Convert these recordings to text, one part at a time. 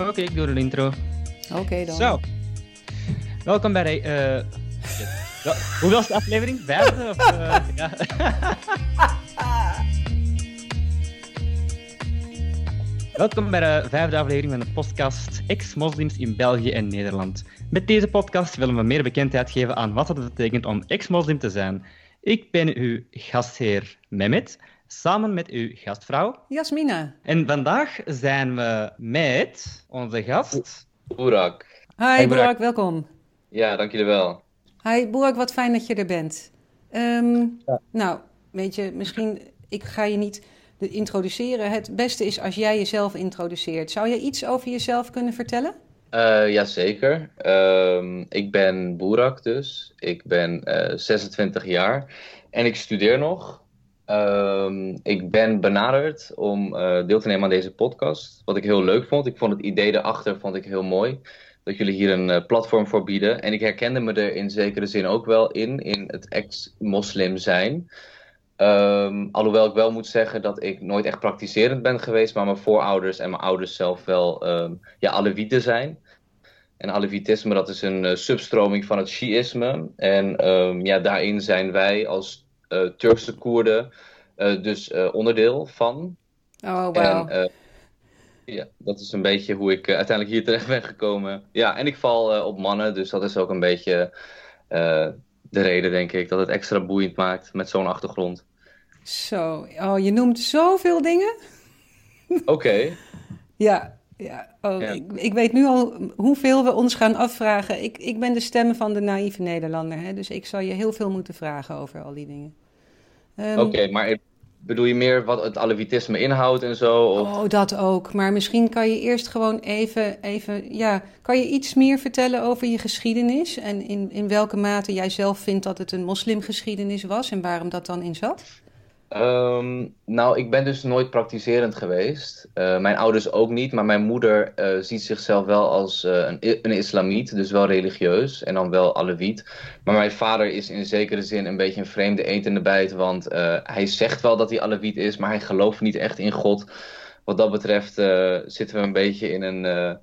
Oké, ik doe de intro. Oké dan. Zo. Welkom bij de... eh wel- hoeveel is de aflevering? Vijfde? Of, eh, ja. Welkom bij de vijfde aflevering van de podcast Ex-moslims in België en Nederland. Met deze podcast willen we meer bekendheid geven aan wat het betekent om ex-moslim te zijn. Ik ben uw gastheer Mehmet, samen met uw gastvrouw. Jasmina. En vandaag zijn we met onze gast... Boerak. Hi, Burak. Boerak, welkom. Ja, dank jullie wel. Hi, Boerak, wat fijn dat je er bent. Ehm, Nou, weet je, misschien, ik ga je niet introduceren. Het beste is als jij jezelf introduceert. Zou je iets over jezelf kunnen vertellen? Eh jazeker. Ehm, ik ben Boerak dus. Ik ben eh 26 jaar en ik studeer nog. Ehm, ik ben benaderd om eh, deel te nemen aan deze podcast. Wat ik heel leuk vond. Ik vond het idee erachter vond ik heel mooi. Dat jullie hier een eh, platform voor bieden. En ik herkende me er in zekere zin ook wel in, in het ex-moslim zijn. Ehm, alhoewel ik wel moet zeggen dat ik nooit echt praktiserend ben geweest, maar mijn voorouders en mijn ouders zelf wel ehm ja, Alewieten zijn. En Alewitisme, dat is een eh, substroming van het Shiïsme. En ja, daarin zijn wij als Turkse Koerden eh, dus eh, onderdeel van. Oh, wauw. En eh, ja, dat is een beetje hoe ik eh, uiteindelijk hier terecht ben gekomen. Ja, en ik val eh, op mannen, dus dat is ook een beetje eh, de reden, denk ik, dat het extra boeiend maakt met zo'n achtergrond. Zo, oh, je noemt zoveel dingen. Oké, Ja, ja. Oh, Ja. Ik, ik weet nu al hoeveel we ons gaan afvragen. Ik, ik ben de stem van de naïeve Nederlander, hè, dus ik zal je heel veel moeten vragen over al die dingen. Ehm, oké, maar bedoel je meer wat het Alewitisme inhoudt en zo? Of... Oh, dat ook. Maar misschien kan je eerst gewoon even, even, ja, kan je iets meer vertellen over je geschiedenis en in, in welke mate jij zelf vindt dat het een moslimgeschiedenis was en waarom dat dan in zat? Ehm, nou, ik ben dus nooit praktiserend geweest. Eh, mijn ouders ook niet, maar mijn moeder eh, ziet zichzelf wel als eh, een, een islamiet, dus wel religieus en dan wel alewiet. Maar mijn vader is in zekere zin een beetje een vreemde eend in de bijt, want hij zegt wel dat hij alewiet is, maar hij gelooft niet echt in God. Wat dat betreft zitten we een beetje in een,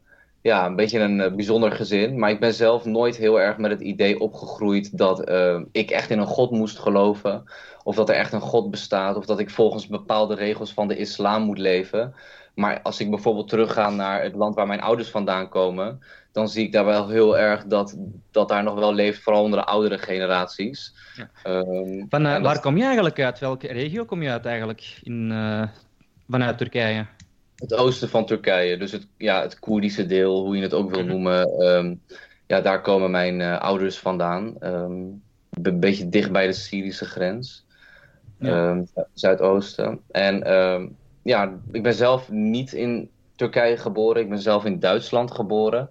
ja, een beetje een eh, bijzonder gezin. Maar ik ben zelf nooit heel erg met het idee opgegroeid dat eh, ik echt in een God moest geloven. Of dat er echt een God bestaat. Of dat ik volgens bepaalde regels van de islam moet leven. Maar als ik bijvoorbeeld terugga naar het land waar mijn ouders vandaan komen. Dan zie ik daar wel heel erg dat, dat daar nog wel leeft, vooral onder de oudere generaties. Ja. Ehm, Van, eh, dat- waar kom je eigenlijk uit? Welke regio kom je uit eigenlijk in, vanuit Turkije? Het oosten van Turkije, dus het, ja, het Koerdische deel, hoe je het ook wil Mhm. noemen. ehm, ja, daar komen mijn eh, ouders vandaan. Ehm, een beetje dicht bij de Syrische grens. Ja. Ehm, Zu- Zuidoosten. En ja, ik ben zelf niet in Turkije geboren. Ik ben zelf in Duitsland geboren.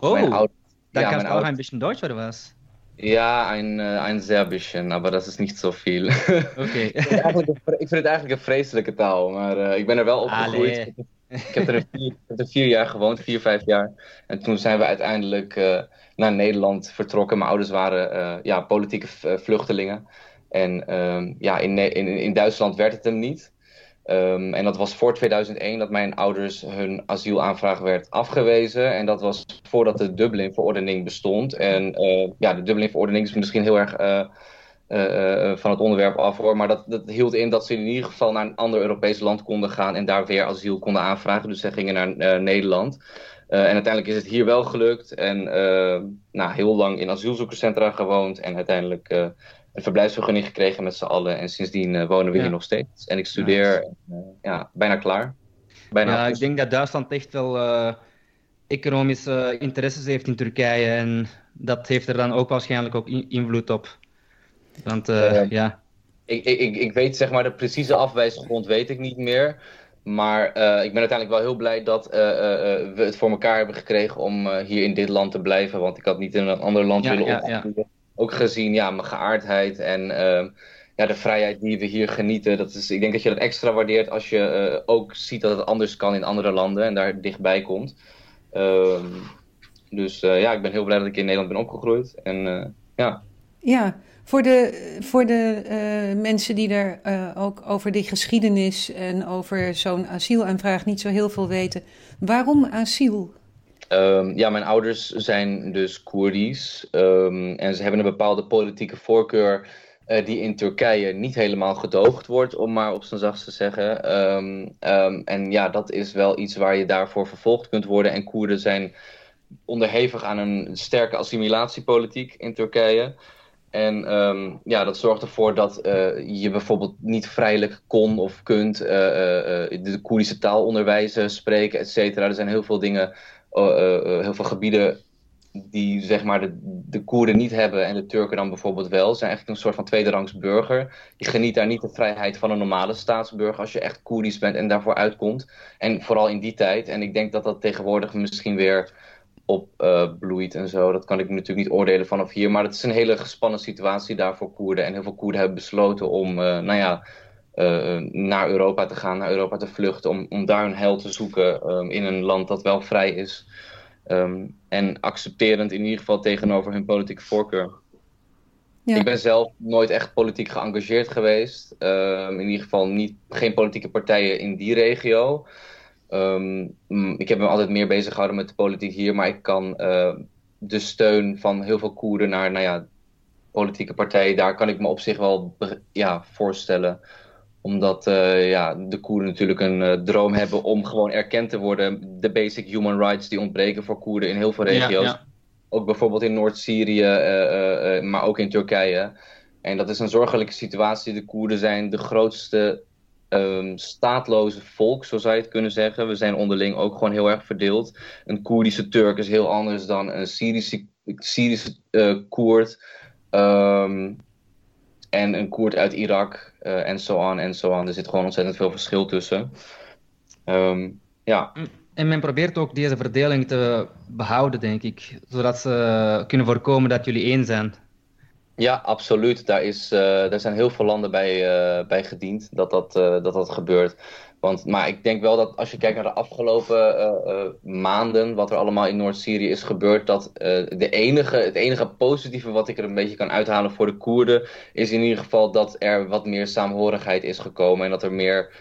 Oh, Mijn ouders- da ja, kannst mijn du auch ouders- ein bisschen Deutsch, oder was? Ja, een, een zeer bisschen, aber dat is niet zoveel. Oké. Ik vind, het eigenlijk een vre- ik vind het eigenlijk een vreselijke taal, maar eh, ik ben er wel opgegroeid. Ik heb er vier, heb er vier jaar gewoond, vier, vijf jaar. En toen zijn we uiteindelijk eh, naar Nederland vertrokken. Mijn ouders waren ja, politieke vluchtelingen. En ehm, ja, in, in, in Duitsland werd het hem niet. Ehm, en dat was voor 2001 dat mijn ouders hun asielaanvraag werd afgewezen. En dat was voordat de Dublin-verordening bestond. En eh, ja, de Dublin-verordening is misschien heel erg eh, eh, van het onderwerp af hoor. Maar dat, dat hield in dat ze in ieder geval naar een ander Europees land konden gaan en daar weer asiel konden aanvragen. Dus zij gingen naar Nederland. En uiteindelijk is het hier wel gelukt. En nou, heel lang in asielzoekerscentra gewoond. En uiteindelijk een verblijfsvergunning gekregen met z'n allen. En sindsdien eh, wonen we Ja. hier nog steeds. En ik studeer. En, eh, ja, bijna klaar. Bijna Ja, ik denk dat Duitsland echt wel eh, economische interesses heeft in Turkije en dat heeft er dan ook waarschijnlijk ook in- invloed op. Want eh, Eh, ja, Ik, ik, ik, weet zeg maar de precieze afwijsgrond weet ik niet meer. Maar eh, ik ben uiteindelijk wel heel blij dat eh, eh, eh, we het voor elkaar hebben gekregen om eh, hier in dit land te blijven. Want ik had niet in een ander land Ja, willen ja, opgroeien. Ook gezien ja, mijn geaardheid en ehm, ja, de vrijheid die we hier genieten. Dat is, ik denk dat je dat extra waardeert als je eh, ook ziet dat het anders kan in andere landen en daar dichtbij komt. Ehm, dus eh, ja, ik ben heel blij dat ik in Nederland ben opgegroeid. En eh, ja. Ja, voor de, voor de mensen die er ook over die geschiedenis en over zo'n asielaanvraag niet zo heel veel weten. Waarom asiel? Ehm, ja, mijn ouders zijn dus Koerdisch. Ehm, en ze hebben een bepaalde politieke voorkeur uh, die in Turkije niet helemaal gedoogd wordt, om maar op zijn zachtst te zeggen. Ehm, en ja, dat is wel iets waar je daarvoor vervolgd kunt worden. En Koerden zijn onderhevig aan een sterke assimilatiepolitiek in Turkije. En ja, dat zorgt ervoor dat uh, je bijvoorbeeld niet vrijelijk kon of kunt uh, de Koerdische taal onderwijzen, spreken, et cetera. Er zijn heel veel dingen heel veel gebieden die zeg maar de, de Koerden niet hebben en de Turken dan bijvoorbeeld wel. Zijn eigenlijk een soort van tweederangs burger. Je geniet daar niet de vrijheid van een normale staatsburger als je echt Koerdisch bent en daarvoor uitkomt. En vooral in die tijd. En ik denk dat dat tegenwoordig misschien weer opbloeit en zo. Dat kan ik natuurlijk niet oordelen vanaf hier. Maar het is een hele gespannen situatie daar voor Koerden. En heel veel Koerden hebben besloten om, nou ja uh, naar Europa te gaan, naar Europa te vluchten, om, om daar een hel te zoeken um, in een land dat wel vrij is. Um, en accepterend in ieder geval tegenover hun politieke voorkeur. Ja. Ik ben zelf nooit echt politiek geëngageerd geweest. Um, in ieder geval niet, geen politieke partijen in die regio. ik heb me altijd meer bezig gehouden met de politiek hier, maar ik kan uh, de steun van heel veel Koerden naar nou ja, politieke partijen, daar kan ik me op zich wel ja, voorstellen omdat uh, ja, de Koerden natuurlijk een uh, droom hebben om gewoon erkend te worden. De basic human rights die ontbreken voor Koerden in heel veel regio's. Ja, ja. Ook bijvoorbeeld in Noord-Syrië, uh, maar ook in Turkije. En dat is een zorgelijke situatie. De Koerden zijn de grootste um, staatloze volk, zo zou je het kunnen zeggen. We zijn onderling ook gewoon heel erg verdeeld. Een Koerdische Turk is heel anders dan een Syrische, Syrische Koerd. Um, en een Koerd uit Irak uh, en zo on en zo on. Er zit gewoon ontzettend veel verschil tussen. Um, ja. En men probeert ook deze verdeling te behouden, denk ik, zodat ze kunnen voorkomen dat jullie één zijn. Ja, absoluut. Daar, is, uh, daar zijn heel veel landen bij, uh, bij gediend dat dat, uh, dat dat gebeurt. Want, maar ik denk wel dat als je kijkt naar de afgelopen uh, uh, maanden, wat er allemaal in Noord-Syrië is gebeurd, dat uh, de enige, het enige positieve wat ik er een beetje kan uithalen voor de Koerden, is in ieder geval dat er wat meer saamhorigheid is gekomen en dat er meer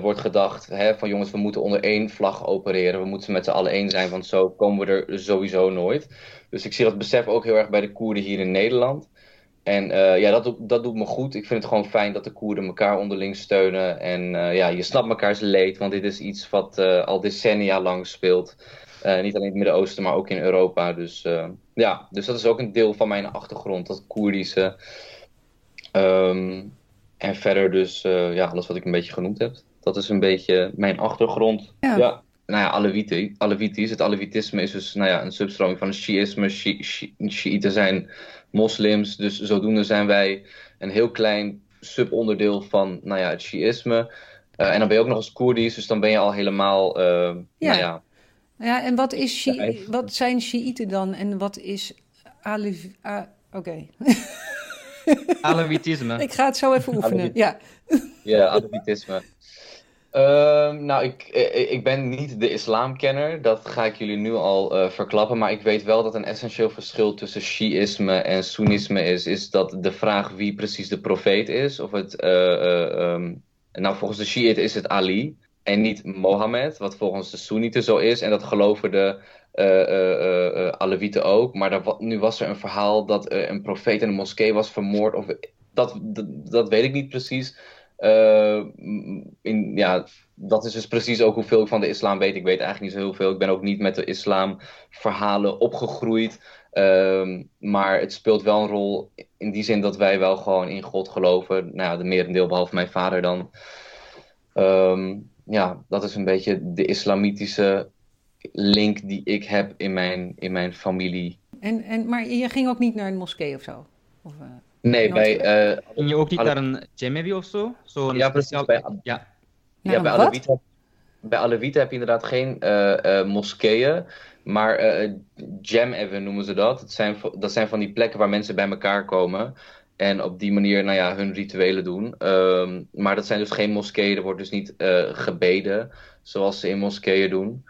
wordt gedacht hè, van jongens, we moeten onder één vlag opereren, we moeten met z'n allen één zijn, want zo komen we er sowieso nooit. Dus ik zie dat besef ook heel erg bij de Koerden hier in Nederland. En uh, ja, dat, dat doet me goed. Ik vind het gewoon fijn dat de Koerden elkaar onderling steunen. En uh, ja, je snapt mekaars leed, want dit is iets wat uh, al decennia lang speelt. niet alleen in het Midden-Oosten, maar ook in Europa. Dus ja, dus dat is ook een deel van mijn achtergrond, dat Koerdische. Um, en verder dus, ja, alles wat ik een beetje genoemd heb. Dat is een beetje mijn achtergrond. Ja. ja. Nou ja, Alevitisch. Het Alevitisme is dus nou ja, een substroming van het Shiïsme. Shiiten zijn moslims. Dus zodoende zijn wij een heel klein subonderdeel van nou ja, het Shiïsme. Uh, en dan ben je ook nog eens Koerdisch, dus dan ben je al helemaal. Uh, ja. Nou ja. ja, en wat, is Shi wat zijn Shiiten dan en wat is. Uh, Oké. Okay. Alevitisme. Ik ga het zo even oefenen. Ja, ja Alevitisme. Ehm, nou, ik, eh, ik ben niet de islamkenner, dat ga ik jullie nu al uh, verklappen. Maar ik weet wel dat een essentieel verschil tussen Shiïsme en Soenisme is. Is dat de vraag wie precies de profeet is. Of het, um, nou, volgens de Shiïten is het Ali en niet Mohammed, wat volgens de Soenieten zo is. En dat geloven de Alewieten ook. Maar daar, nu was er een verhaal dat een profeet in een moskee was vermoord. Of, dat, dat weet ik niet precies. Uh, in, ja, dat is dus precies ook hoeveel ik van de islam weet. Ik weet eigenlijk niet zo heel veel. Ik ben ook niet met de islamverhalen opgegroeid. Uh, maar het speelt wel een rol in die zin dat wij wel gewoon in God geloven. Nou ja, de merendeel behalve mijn vader dan. Um, ja, dat is een beetje de islamitische link die ik heb in mijn, in mijn familie. En, en, maar je ging ook niet naar een moskee of zo? Of, uh... Nee, bij... Uh, Ging je ook niet naar een Jemevi of zo? zo ja, precies. Bij, ja. ja, bij bij Alewieten heb je inderdaad geen uh, uh, moskeeën, maar uh, jam noemen ze dat. Dat zijn, dat zijn van die plekken waar mensen bij elkaar komen. En op die manier nou ja, hun rituelen doen. Um, maar dat zijn dus geen moskeeën. Er wordt dus niet gebeden zoals ze in moskeeën doen.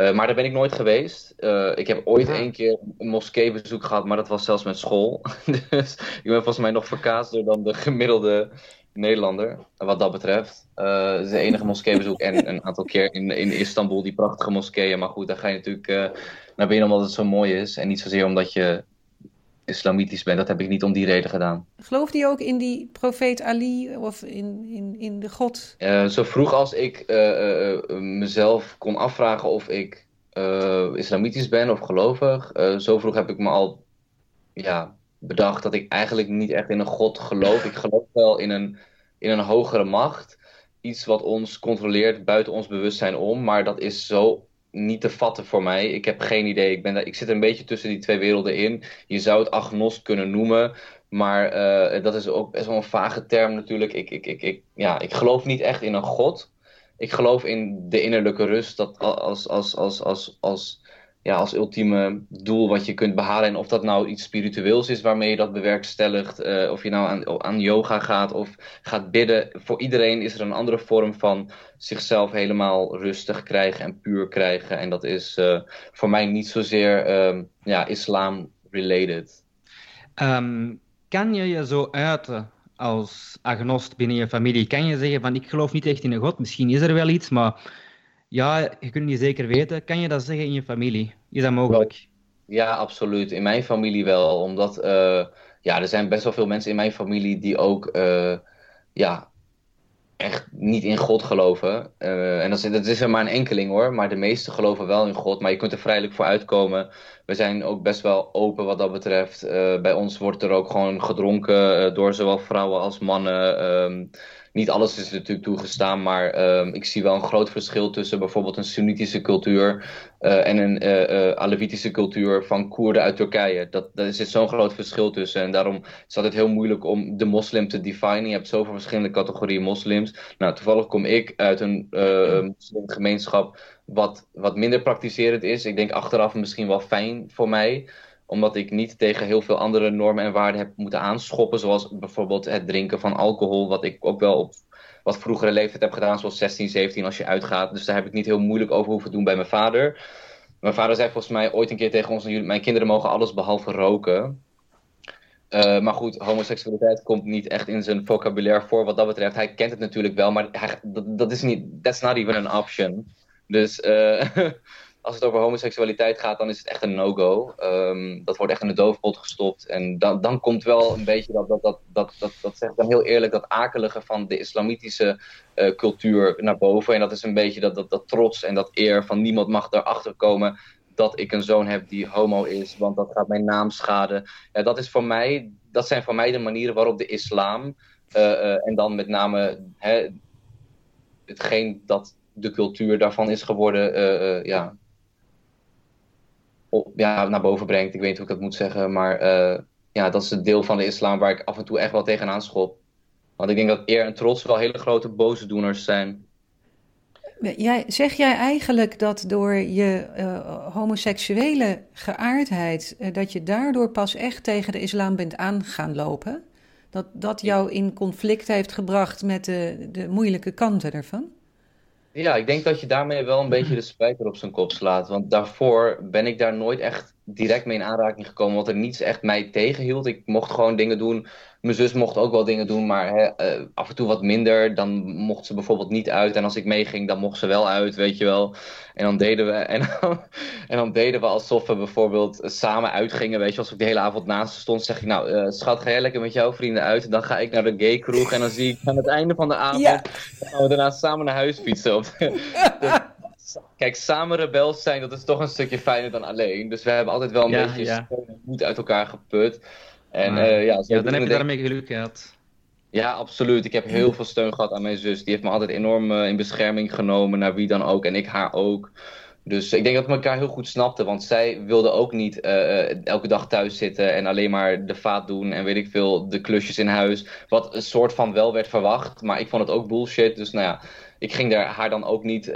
Uh, maar daar ben ik nooit geweest. Uh, ik heb ooit één keer een moskeebezoek gehad, maar dat was zelfs met school. dus ik ben volgens mij nog verkaasder dan de gemiddelde Nederlander, wat dat betreft. Uh, het is de enige moskeebezoek en een aantal keer in, in Istanbul, die prachtige moskeeën. Maar goed, daar ga je natuurlijk naar binnen omdat het zo mooi is. En niet zozeer omdat je islamitisch bent. Dat heb ik niet om die reden gedaan. Gelooft hij ook in die profeet Ali of in, in, in de God? Uh, zo vroeg als ik mezelf kon afvragen of ik islamitisch ben of gelovig. zo vroeg heb ik me al ja, bedacht dat ik eigenlijk niet echt in een God geloof. Ik geloof wel in een, in een hogere macht. Iets wat ons controleert buiten ons bewustzijn om. Maar dat is zo niet te vatten voor mij. Ik heb geen idee. Ik, ben daar, ik zit een beetje tussen die twee werelden in. Je zou het agnost kunnen noemen. Maar uh, dat is ook best wel een vage term natuurlijk. Ik, ik, ik, ik, ja, ik geloof niet echt in een God. Ik geloof in de innerlijke rust. Dat als, als, als, als, als ja, als ultieme doel wat je kunt behalen. En of dat nou iets spiritueels is waarmee je dat bewerkstelligt. Uh, of je nou aan, aan yoga gaat of gaat bidden. Voor iedereen is er een andere vorm van zichzelf helemaal rustig krijgen en puur krijgen. En dat is uh, voor mij niet zozeer uh, ja, islam-related. Um, kan je je zo uiten als agnost binnen je familie? Kan je zeggen van ik geloof niet echt in een god, misschien is er wel iets, maar ja, je kunt niet zeker weten. Kan je dat zeggen in je familie? Is dat mogelijk? Ja, absoluut. In mijn familie wel. Omdat uh, ja, er zijn best wel veel mensen in mijn familie die ook uh, ja, echt niet in God geloven. Uh, en dat is, dat is er maar een enkeling hoor. Maar de meesten geloven wel in God. Maar je kunt er vrijelijk voor uitkomen. We zijn ook best wel open wat dat betreft. bij ons wordt er ook gewoon gedronken door zowel vrouwen als mannen. Um, niet alles is natuurlijk toegestaan, maar uh, ik zie wel een groot verschil tussen bijvoorbeeld een Soenitische cultuur uh, en een uh, Alevitische cultuur van Koerden uit Turkije. Dat, daar zit zo'n groot verschil tussen. En daarom is het altijd heel moeilijk om de moslim te definen. Je hebt zoveel verschillende categorieën moslims. Nou, toevallig kom ik uit een moslimgemeenschap wat, wat minder praktiserend is. Ik denk achteraf misschien wel fijn voor mij omdat ik niet tegen heel veel andere normen en waarden heb moeten aanschoppen. Zoals bijvoorbeeld het drinken van alcohol. Wat ik ook wel op wat vroegere leeftijd heb gedaan. Zoals 16, 17 als je uitgaat. Dus daar heb ik niet heel moeilijk over hoeven doen bij mijn vader. Mijn vader zei volgens mij ooit een keer tegen ons. Mijn kinderen mogen alles behalve roken. Uh, maar goed, homoseksualiteit komt niet echt in zijn vocabulaire voor wat dat betreft. Hij kent het natuurlijk wel, maar hij, dat, dat, is niet, that's not even an option. Dus uh, als het over homoseksualiteit gaat, dan is het echt een no-go. Um, dat wordt echt in de doofpot gestopt. En dan, dan komt wel een beetje dat, dat, dat, dat, dat, dat zeg ik dan heel eerlijk, dat akelige van de islamitische uh, cultuur naar boven. En dat is een beetje dat, dat, dat trots en dat eer van niemand mag erachter komen dat ik een zoon heb die homo is, want dat gaat mijn naam schaden. Ja, dat, is voor mij, dat zijn voor mij de manieren waarop de islam, uh, en dan met name hè, hetgeen dat de cultuur daarvan is geworden, ja, ja, naar boven brengt. Ik weet niet hoe ik dat moet zeggen. Maar uh, ja, dat is het deel van de islam waar ik af en toe echt wel tegenaan schop. Want ik denk dat eer en trots wel hele grote boosdoeners zijn. Jij, zeg jij eigenlijk dat door je homoseksuele geaardheid, dat je daardoor pas echt tegen de islam bent aan gaan lopen? Dat dat jou in conflict heeft gebracht met de, de moeilijke kanten ervan? Ja, ik denk dat je daarmee wel een beetje de spijker op zijn kop slaat. Want daarvoor ben ik daar nooit echt direct mee in aanraking gekomen. Want er niets echt mij tegenhield. Ik mocht gewoon dingen doen mijn zus mocht ook wel dingen doen, maar hè, uh, af en toe wat minder. Dan mocht ze bijvoorbeeld niet uit. En als ik meeging, dan mocht ze wel uit, weet je wel. En dan deden we, en dan, en dan deden we alsof we bijvoorbeeld samen uitgingen. Weet je, als ik de hele avond naast stond, zeg ik, nou, uh, schat, ga jij lekker met jouw vrienden uit. Dan ga ik naar de gay kroeg. En dan zie ik aan het einde van de avond, ja. gaan we daarna samen naar huis fietsen. Kijk, samen rebels zijn, dat is toch een stukje fijner dan alleen. Dus we hebben altijd wel een ja, beetje ja. moed uit elkaar geput. En, uh, ja, ja, dan heb je daarmee geluk gehad. Ja, absoluut. Ik heb heel veel steun gehad aan mijn zus. Die heeft me altijd enorm uh, in bescherming genomen, naar wie dan ook. En ik haar ook. Dus ik denk dat we elkaar heel goed snapten. Want zij wilde ook niet uh, elke dag thuis zitten en alleen maar de vaat doen en weet ik veel, de klusjes in huis. Wat een soort van wel werd verwacht. Maar ik vond het ook bullshit. Dus nou ja, ik ging daar, haar dan ook niet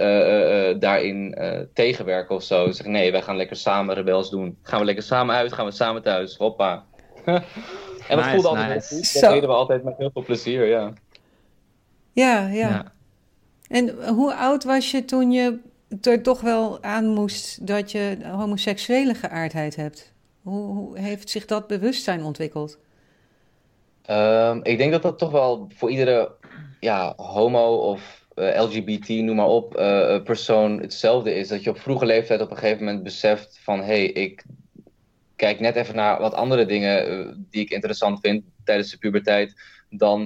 daarin tegenwerken of zo. Ik zeg nee, wij gaan lekker samen rebels doen. Gaan we lekker samen uit, gaan we samen thuis. Hoppa. en dat voelde altijd nice. goed. Dat deden we altijd met heel veel plezier, ja. Ja, ja. ja. En hoe oud was je toen je er toch wel aan moest dat je homoseksuele geaardheid hebt? Hoe, hoe heeft zich dat bewustzijn ontwikkeld? Ehm, ik denk dat dat toch wel voor iedere ja, homo of uh, eh, LGBT, noem maar op, uh, persoon hetzelfde is. Dat je op vroege leeftijd op een gegeven moment beseft van hé, hey, ik kijk net even naar wat andere dingen die ik interessant vind tijdens de puberteit dan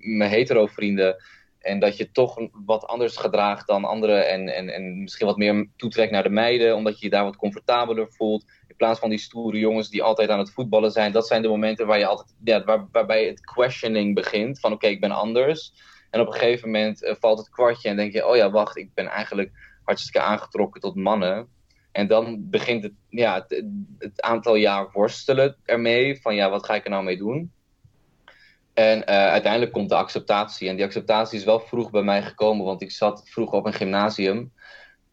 mijn hetero vrienden. En dat je toch wat anders gedraagt dan anderen. En, en, en misschien wat meer toetrekt naar de meiden. Omdat je je daar wat comfortabeler voelt. In plaats van die stoere jongens die altijd aan het voetballen zijn. Dat zijn de momenten waar je altijd, ja, waar, waarbij het questioning begint. Van oké, ik ben anders. En op een gegeven moment valt het kwartje en denk je, oh ja, wacht, ik ben eigenlijk hartstikke aangetrokken tot mannen. En dan begint het, ja, het, aantal jaar worstelen ermee. Van ja, wat ga ik er nou mee doen? En uh, uiteindelijk komt de acceptatie. En die acceptatie is wel vroeg bij mij gekomen, want ik zat vroeg op een gymnasium.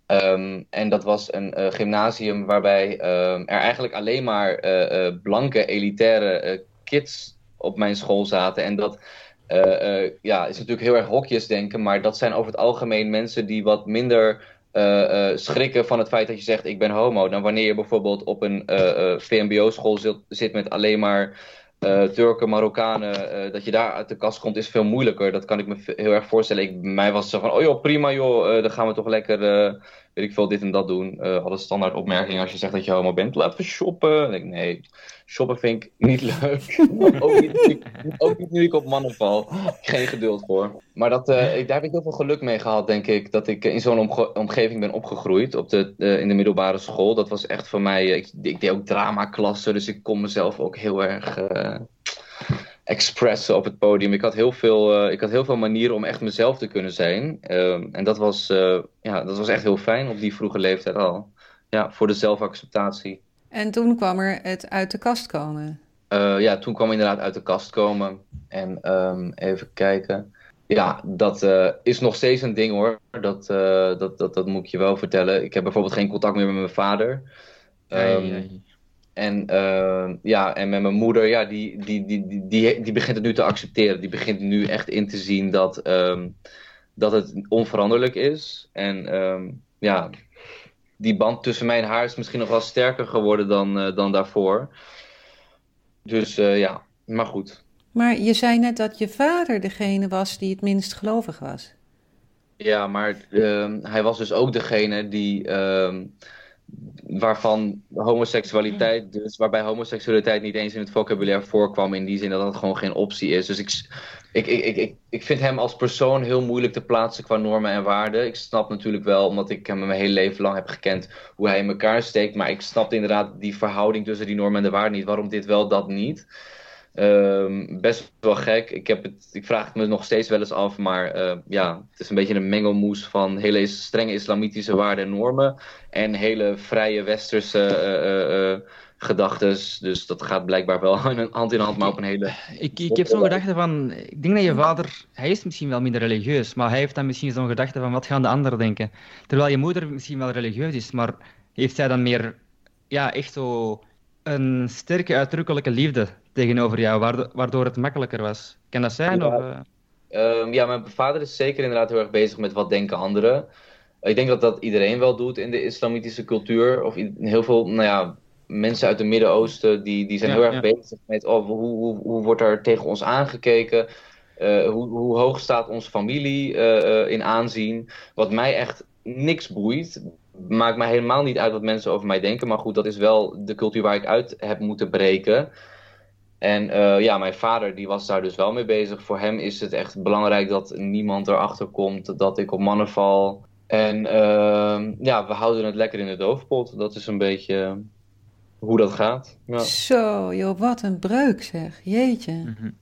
Um, en dat was een uh, gymnasium waarbij um, er eigenlijk alleen maar uh, blanke, elitaire kids op mijn school zaten. En dat ja, is natuurlijk heel erg hokjes denken, maar dat zijn over het algemeen mensen die wat minder schrikken van het feit dat je zegt ik ben homo. Dan wanneer je bijvoorbeeld op een VMBO-school zit, zit met alleen maar Turken, Marokkanen, dat je daar uit de kast komt, is veel moeilijker. Dat kan ik me heel erg voorstellen. Ik, mij was zo van, oh joh, prima joh, dan gaan we toch lekker, weet ik veel, dit en dat doen. alle standaard opmerkingen als je zegt dat je homo bent. Laten we shoppen. ik, nee, shoppen vind ik niet leuk. ook, niet, ook niet nu ik op mannen val. Geen geduld voor. Maar dat, ik, daar heb ik heel veel geluk mee gehad, denk ik. Dat ik in zo'n omgeving ben opgegroeid op de, in de middelbare school. Dat was echt voor mij... Ik, ik deed ook dramaklassen, dus ik kon mezelf ook heel erg expressen op het podium. Ik had heel veel, uh, ik had heel veel manieren om echt mezelf te kunnen zijn. Uh, en dat was, uh, ja, dat was echt heel fijn op die vroege leeftijd al. Ja, voor de zelfacceptatie. En toen kwam er het uit de kast komen? Uh, ja, toen kwam inderdaad uit de kast komen. En um, even kijken. Ja, dat is nog steeds een ding hoor. Dat, dat, dat, dat moet ik je wel vertellen. Ik heb bijvoorbeeld geen contact meer met mijn vader. Um, en, uh, ja, en met mijn moeder, ja, die, die, die, die, die, die begint het nu te accepteren. Die begint nu echt in te zien dat, um, dat het onveranderlijk is. En um, ja, die band tussen mij en haar is misschien nog wel sterker geworden dan, uh, dan daarvoor. Dus uh, ja, maar goed. Maar je zei net dat je vader degene was die het minst gelovig was. Ja, maar hij was dus ook degene die waarvan homoseksualiteit, dus waarbij homoseksualiteit niet eens in het vocabulaire voorkwam, in die zin dat dat gewoon geen optie is. Dus ik, ik, ik, ik, ik vind hem als persoon heel moeilijk te plaatsen qua normen en waarden. Ik snap natuurlijk wel, omdat ik hem mijn hele leven lang heb gekend, hoe hij in elkaar steekt, maar ik snap inderdaad die verhouding tussen die normen en de waarden niet. Waarom dit wel, dat niet. Um, best wel gek. Ik, heb het, ik vraag het me nog steeds wel eens af, maar uh, ja, het is een beetje een mengelmoes van hele strenge islamitische waarden en normen en hele vrije westerse uh, uh, gedachten. Dus dat gaat blijkbaar wel hand in hand, maar op een hele. Ik, ik heb zo'n gedachte van. Ik denk dat je vader. Hij is misschien wel minder religieus, maar hij heeft dan misschien zo'n gedachte van wat gaan de anderen denken. Terwijl je moeder misschien wel religieus is, maar heeft zij dan meer. Ja, echt zo. Een sterke uitdrukkelijke liefde tegenover jou, waardoor het makkelijker was. Kan dat zijn? Ja. Of, uh... um, ja, mijn vader is zeker inderdaad heel erg bezig met wat denken anderen. Ik denk dat dat iedereen wel doet in de islamitische cultuur. Of heel veel nou ja, mensen uit het Midden-Oosten die, die zijn heel erg bezig met oh, hoe, hoe, hoe wordt er tegen ons aangekeken. Uh, hoe, hoe, hoog staat onze familie uh, in aanzien? Wat mij echt niks boeit. Maakt mij helemaal niet uit wat mensen over mij denken. Maar goed, dat is wel de cultuur waar ik uit heb moeten breken. En uh, ja, mijn vader die was daar dus wel mee bezig. Voor hem is het echt belangrijk dat niemand erachter komt dat ik op mannen val. En uh, ja, we houden het lekker in de doofpot. Dat is een beetje hoe dat gaat. Ja. Zo, joh, wat een breuk zeg. Jeetje. Mm -hmm.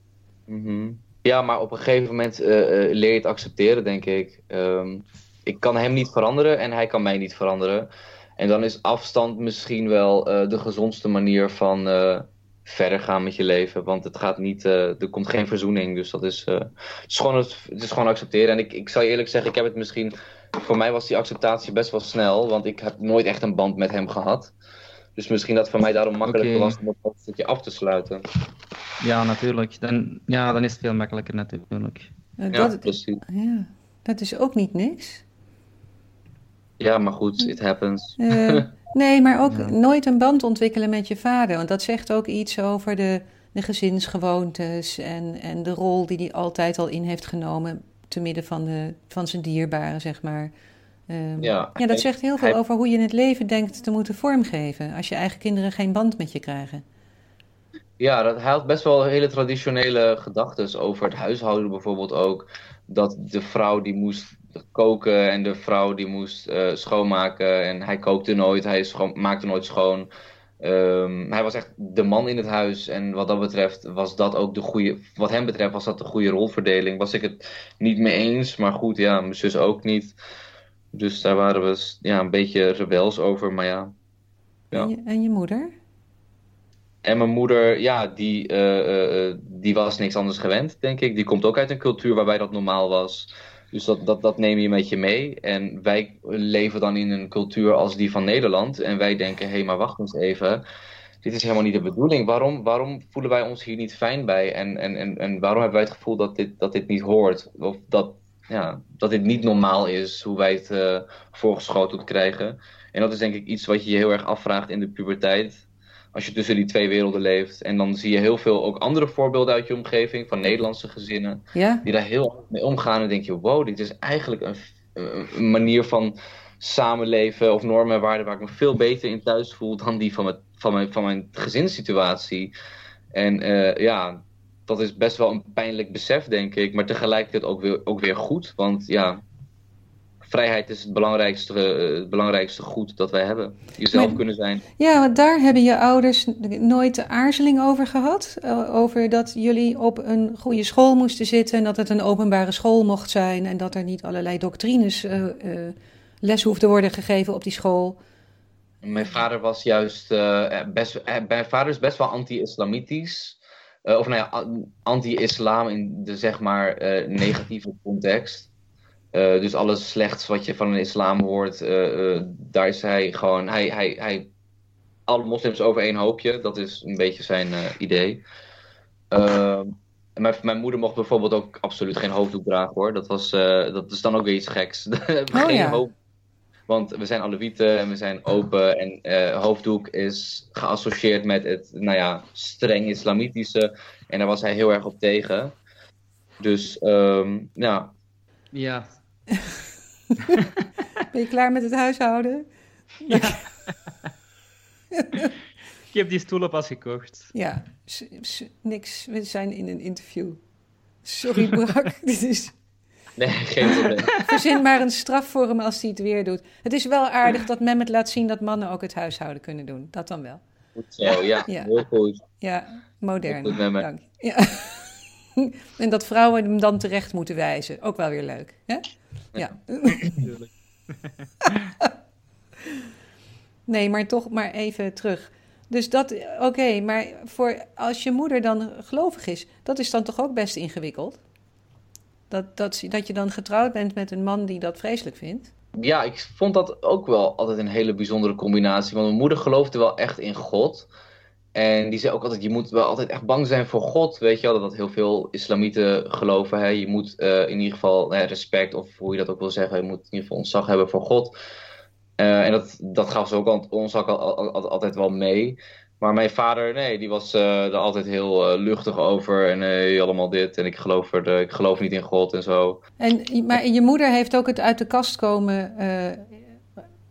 Mm -hmm. Ja, maar op een gegeven moment uh, leer je het accepteren, denk ik. Um, ik kan hem niet veranderen en hij kan mij niet veranderen. En dan is afstand misschien wel de gezondste manier van verder gaan met je leven. Want het gaat niet, uh, er komt geen verzoening. Dus dat is, uh, het, is gewoon het, het, is gewoon accepteren. En ik, ik zal je eerlijk zeggen, ik heb het misschien. Voor mij was die acceptatie best wel snel. Want ik heb nooit echt een band met hem gehad. Dus misschien dat het voor mij daarom makkelijker okay. was om dat stukje af te sluiten. Ja, natuurlijk. Dan, ja, dan is het veel makkelijker natuurlijk. Ja, dat, precies. Ja, dat is ook niet niks. Ja, maar goed, it happens. Nee, maar ook nooit een band ontwikkelen met je vader. Want dat zegt ook iets over de de gezinsgewoontes en, en de rol die hij altijd al in heeft genomen te midden van, de, van zijn dierbaren, zeg maar. Um, ja, ja, dat zegt heel veel over hoe je het leven denkt te moeten vormgeven als je eigen kinderen geen band met je krijgen. Ja, dat, hij had best wel hele traditionele gedachten over het huishouden bijvoorbeeld ook. Dat de vrouw die moest koken en de vrouw die moest uh, schoonmaken. En hij kookte nooit, hij schoon, maakte nooit schoon. Um, hij was echt de man in het huis. En wat dat betreft was dat ook de goede. Wat hem betreft was dat de goede rolverdeling. Was ik het niet mee eens. Maar goed, ja, mijn zus ook niet. Dus daar waren we ja, een beetje rebels over. Maar ja. ja. En, je, en je moeder? En mijn moeder, ja, die, uh, uh, die was niks anders gewend, denk ik. Die komt ook uit een cultuur waarbij dat normaal was. Dus dat, dat, dat neem je met je mee. En wij leven dan in een cultuur als die van Nederland. En wij denken, hé, hey, maar wacht eens even. Dit is helemaal niet de bedoeling. Waarom, waarom voelen wij ons hier niet fijn bij? En, en, en, en waarom hebben wij het gevoel dat dit, dat dit niet hoort? Of dat, ja, dat dit niet normaal is, hoe wij het uh, voorgeschoteld krijgen. En dat is denk ik iets wat je je heel erg afvraagt in de puberteit als je tussen die twee werelden leeft. En dan zie je heel veel ook andere voorbeelden uit je omgeving, van Nederlandse gezinnen, die daar heel mee omgaan. En denk je, wow, dit is eigenlijk een, een, manier van samenleven of normen en waarden waar ik me veel beter in thuis voel dan die van mijn, van mijn, van mijn gezinssituatie. En uh, ja, dat is best wel een pijnlijk besef, denk ik. Maar tegelijkertijd ook weer, ook weer goed. Want ja, vrijheid is het belangrijkste, eh, het belangrijkste goed dat wij hebben. Jezelf kunnen zijn. Ja, want daar hebben je ouders nooit de aarzeling over gehad. Eh, over dat jullie op een goede school moesten zitten. En dat het een openbare school mocht zijn. En dat er niet allerlei doctrines uh, les hoefden worden gegeven op die school. Mijn vader was juist best, mijn vader is best wel anti-islamitisch. of nou ja, anti-islam in de zeg maar negatieve context. Uh, dus alles slechts wat je van een islam hoort, uh, uh, daar is hij gewoon. Hij, hij, hij, alle moslims over één hoopje, dat is een beetje zijn idee. Ehm, mijn, mijn moeder mocht bijvoorbeeld ook absoluut geen hoofddoek dragen hoor. Dat, was, dat is dan ook weer iets geks. oh, geen ja. hoofd, want we zijn Alewieten en we zijn open. En hoofddoek is geassocieerd met het nou ja, streng islamitische. En daar was hij heel erg op tegen. Dus um, ja. Ja, ben je klaar met het huishouden? Ja. Ik heb die stoelen pas gekocht. Ja, niks. We zijn in een interview. Sorry, Brak. Dit is... Nee, geen probleem. Verzin maar een straf voor hem als hij het weer doet. Het is wel aardig dat Mehmet laat zien dat mannen ook het huishouden kunnen doen. Dat dan wel. Goed zo, ja. ja. Heel goed. Ja, modern. Goed, Dank. Ja. en dat vrouwen hem dan terecht moeten wijzen. Ook wel weer leuk. Hè? Ja. nee, maar toch maar even terug. Dus dat, oké, maar voor als je moeder dan gelovig is, dat is dan toch ook best ingewikkeld? Dat, dat, dat je dan getrouwd bent met een man die dat vreselijk vindt? Ja, ik vond dat ook wel altijd een hele bijzondere combinatie. Want mijn moeder geloofde wel echt in God. En die zei ook altijd, je moet wel altijd echt bang zijn voor God. Weet je wel, dat heel veel islamieten geloven. Hè? Je moet uh, in ieder geval respect, of hoe je dat ook wil zeggen, je moet in ieder geval ontzag hebben voor God. Uh, en dat, dat gaf ze ook ons ook altijd wel mee. Maar mijn vader, nee, die was uh, er altijd heel luchtig over. En nee, allemaal dit. En ik geloof, er, ik geloof niet in God en zo. En, maar je moeder heeft ook het uit de kast komen.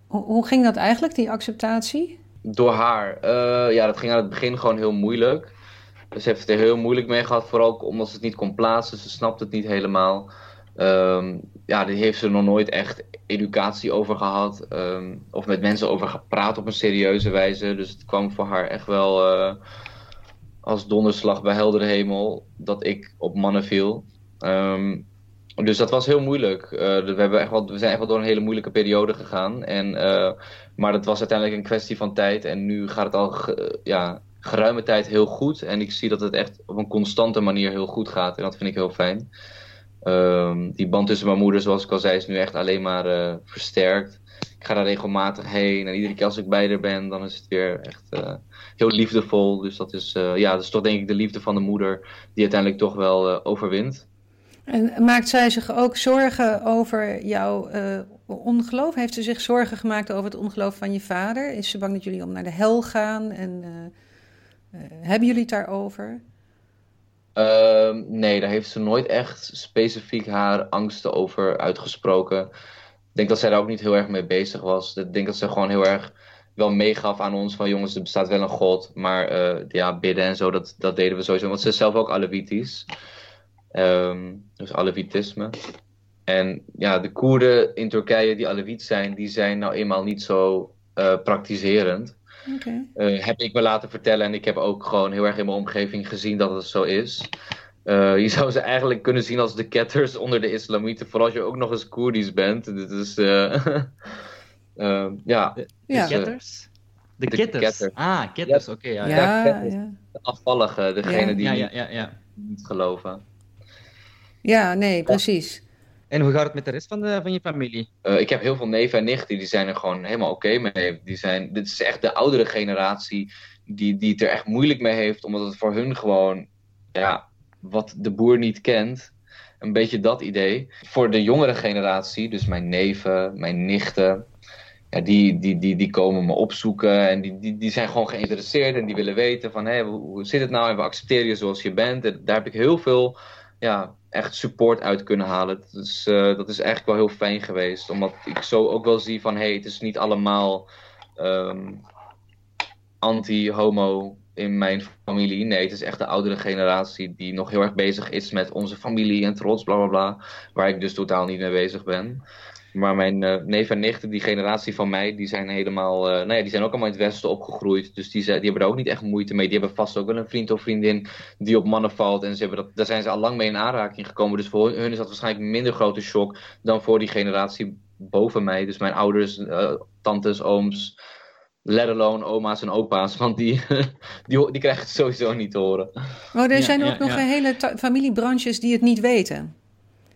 Hoe, hoe ging dat eigenlijk, die acceptatie? Door haar. Uh, ja, dat ging aan het begin gewoon heel moeilijk. Dus ze heeft het er heel moeilijk mee gehad. Vooral omdat ze het niet kon plaatsen. Ze snapt het niet helemaal. Um, ja, daar heeft ze nog nooit echt educatie over gehad. Um, of met mensen over gepraat op een serieuze wijze. Dus het kwam voor haar echt wel uh, als donderslag bij heldere hemel. Dat ik op mannen viel. Um, dus dat was heel moeilijk. Uh, we, hebben echt wel, we zijn echt wel door een hele moeilijke periode gegaan. En, uh, maar dat was uiteindelijk een kwestie van tijd. En nu gaat het al ja, geruime tijd heel goed. En ik zie dat het echt op een constante manier heel goed gaat. En dat vind ik heel fijn. Uh, die band tussen mijn moeder, zoals ik al zei, is nu echt alleen maar uh, versterkt. Ik ga daar regelmatig heen. En iedere keer als ik bij haar ben, dan is het weer echt heel liefdevol. Dus dat is, ja, dat is toch denk ik de liefde van de moeder die uiteindelijk toch wel overwint. En maakt zij zich ook zorgen over jouw uh, ongeloof? Heeft ze zich zorgen gemaakt over het ongeloof van je vader? Is ze bang dat jullie om naar de hel gaan? En uh, uh, hebben jullie het daarover? Ehm, nee, daar heeft ze nooit echt specifiek haar angsten over uitgesproken. Ik denk dat zij daar ook niet heel erg mee bezig was. Ik denk dat ze gewoon heel erg wel meegaf aan ons van jongens, er bestaat wel een god. Maar eh, ja, bidden en zo, dat, dat deden we sowieso. Want ze is zelf ook Alevitisch. Ehm, dus Alevitisme. En ja, de Koerden in Turkije die Aleviet zijn, die zijn nou eenmaal niet zo uh, praktiserend. Eh, heb ik me laten vertellen en ik heb ook gewoon heel erg in mijn omgeving gezien dat het zo is. Uh, je zou ze eigenlijk kunnen zien als de ketters onder de islamieten, vooral als je ook nog eens Koerdisch bent. Dit is, ja. De, de ketters? De, de ketters. Ah, ketters, oké. ja, ja, ja, De afvallige, degene die niet geloven. Ja, nee, precies. En hoe gaat het met de rest van, de, van je familie? Uh, ik heb heel veel neven en nichten, die zijn er gewoon helemaal oké mee. Die zijn, dit is echt de oudere generatie die, die het er echt moeilijk mee heeft, omdat het voor hun gewoon, ja, wat de boer niet kent, een beetje dat idee. Voor de jongere generatie, dus mijn neven, mijn nichten, ja, die, die, die, die komen me opzoeken en die, die, die zijn gewoon geïnteresseerd en die willen weten van, hé, hey, hoe, hoe zit het nou en we accepteren je zoals je bent. En daar heb ik heel veel ja, echt support uit kunnen halen. Dat is, uh, dat is eigenlijk wel heel fijn geweest. Omdat ik zo ook wel zie van hé, hey, het is niet allemaal um, anti-homo in mijn familie. Nee, het is echt de oudere generatie die nog heel erg bezig is met onze familie en trots, bla bla bla. Waar ik dus totaal niet mee bezig ben. Maar mijn uh, neef en nichten, die generatie van mij, die zijn helemaal, uh, nou ja, die zijn ook allemaal in het westen opgegroeid. Dus die, die hebben daar ook niet echt moeite mee. Die hebben vast ook wel een vriend of vriendin die op mannen valt. En ze hebben dat, daar zijn ze al lang mee in aanraking gekomen. Dus voor hun is dat waarschijnlijk een minder grote shock dan voor die generatie boven mij. Dus mijn ouders, uh, tantes, ooms, let alone oma's en opa's. Want die, die, die krijgen het sowieso niet te horen. Maar er zijn ja, ook ja, nog ja. hele familiebranches die het niet weten.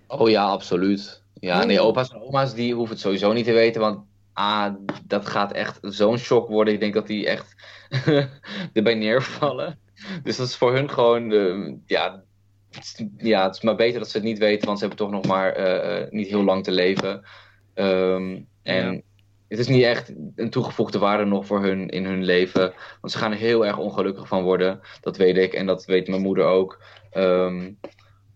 Oh ja, absoluut. Ja, nee, opa's en oma's die hoeven het sowieso niet te weten, want ah, dat gaat echt zo'n shock worden. Ik denk dat die echt erbij neervallen. Dus dat is voor hun gewoon, uh, ja, het, ja, het is maar beter dat ze het niet weten, want ze hebben toch nog maar uh, niet heel lang te leven. Um, en ja. het is niet echt een toegevoegde waarde nog voor hun in hun leven, want ze gaan er heel erg ongelukkig van worden. Dat weet ik en dat weet mijn moeder ook. Um,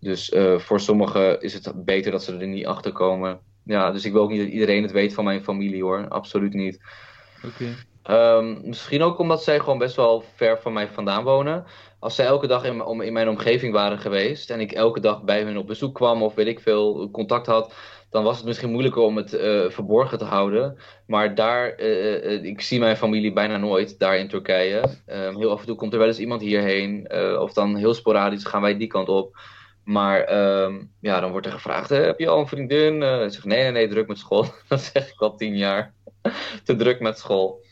dus uh, voor sommigen is het beter dat ze er niet achter komen. Ja, dus ik wil ook niet dat iedereen het weet van mijn familie hoor. Absoluut niet. Okay. Um, misschien ook omdat zij gewoon best wel ver van mij vandaan wonen. Als zij elke dag in, in mijn omgeving waren geweest en ik elke dag bij hun op bezoek kwam of weet ik veel contact had, dan was het misschien moeilijker om het uh, verborgen te houden. Maar daar, uh, ik zie mijn familie bijna nooit, daar in Turkije. Um, heel af en toe komt er wel eens iemand hierheen, of dan heel sporadisch gaan wij die kant op. Maar um, ja, dan wordt er gevraagd: heb je al een vriendin? Uh, ik zeg nee, nee, nee, druk met school. dat zeg ik al tien jaar. Te druk met school.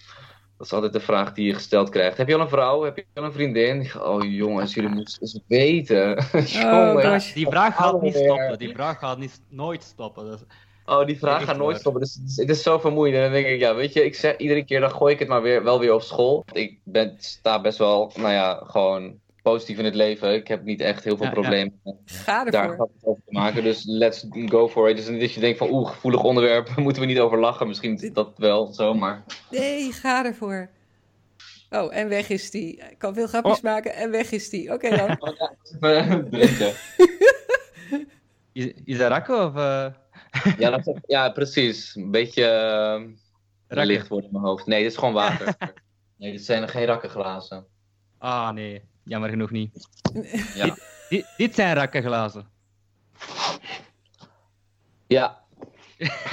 Dat is altijd de vraag die je gesteld krijgt. Heb je al een vrouw? Heb je al een vriendin? Ik ga, oh jongens, jullie moeten eens weten. oh, die vraag gaat niet stoppen. Die vraag gaat niet, nooit stoppen. Is... Oh, die vraag gaat nooit stoppen. Dus, het is zo vermoeiend. En dan denk ik, ja, weet je, ik zeg iedere keer, dan gooi ik het maar weer, wel weer op school. Ik ben, sta best wel, nou ja, gewoon positief in het leven. Ik heb niet echt heel veel ja, problemen ja. Ga daar over te maken. Dus let's go for it. Dus niet dat je denkt van oeh, gevoelig onderwerp, moeten we niet over lachen. Misschien is dat wel zo, maar... Nee, ga ervoor. Oh, en weg is die. Ik kan veel grapjes oh. maken en weg is die. Oké okay, dan. is, is dat rakken of... Uh... ja, dat, ja, precies. Een beetje uh, licht wordt in mijn hoofd. Nee, dit is gewoon water. nee, dit zijn geen rakkenglazen. Ah, nee. Jammer genoeg niet. Ja. Dit, dit, dit, zijn rakkenglazen. Ja.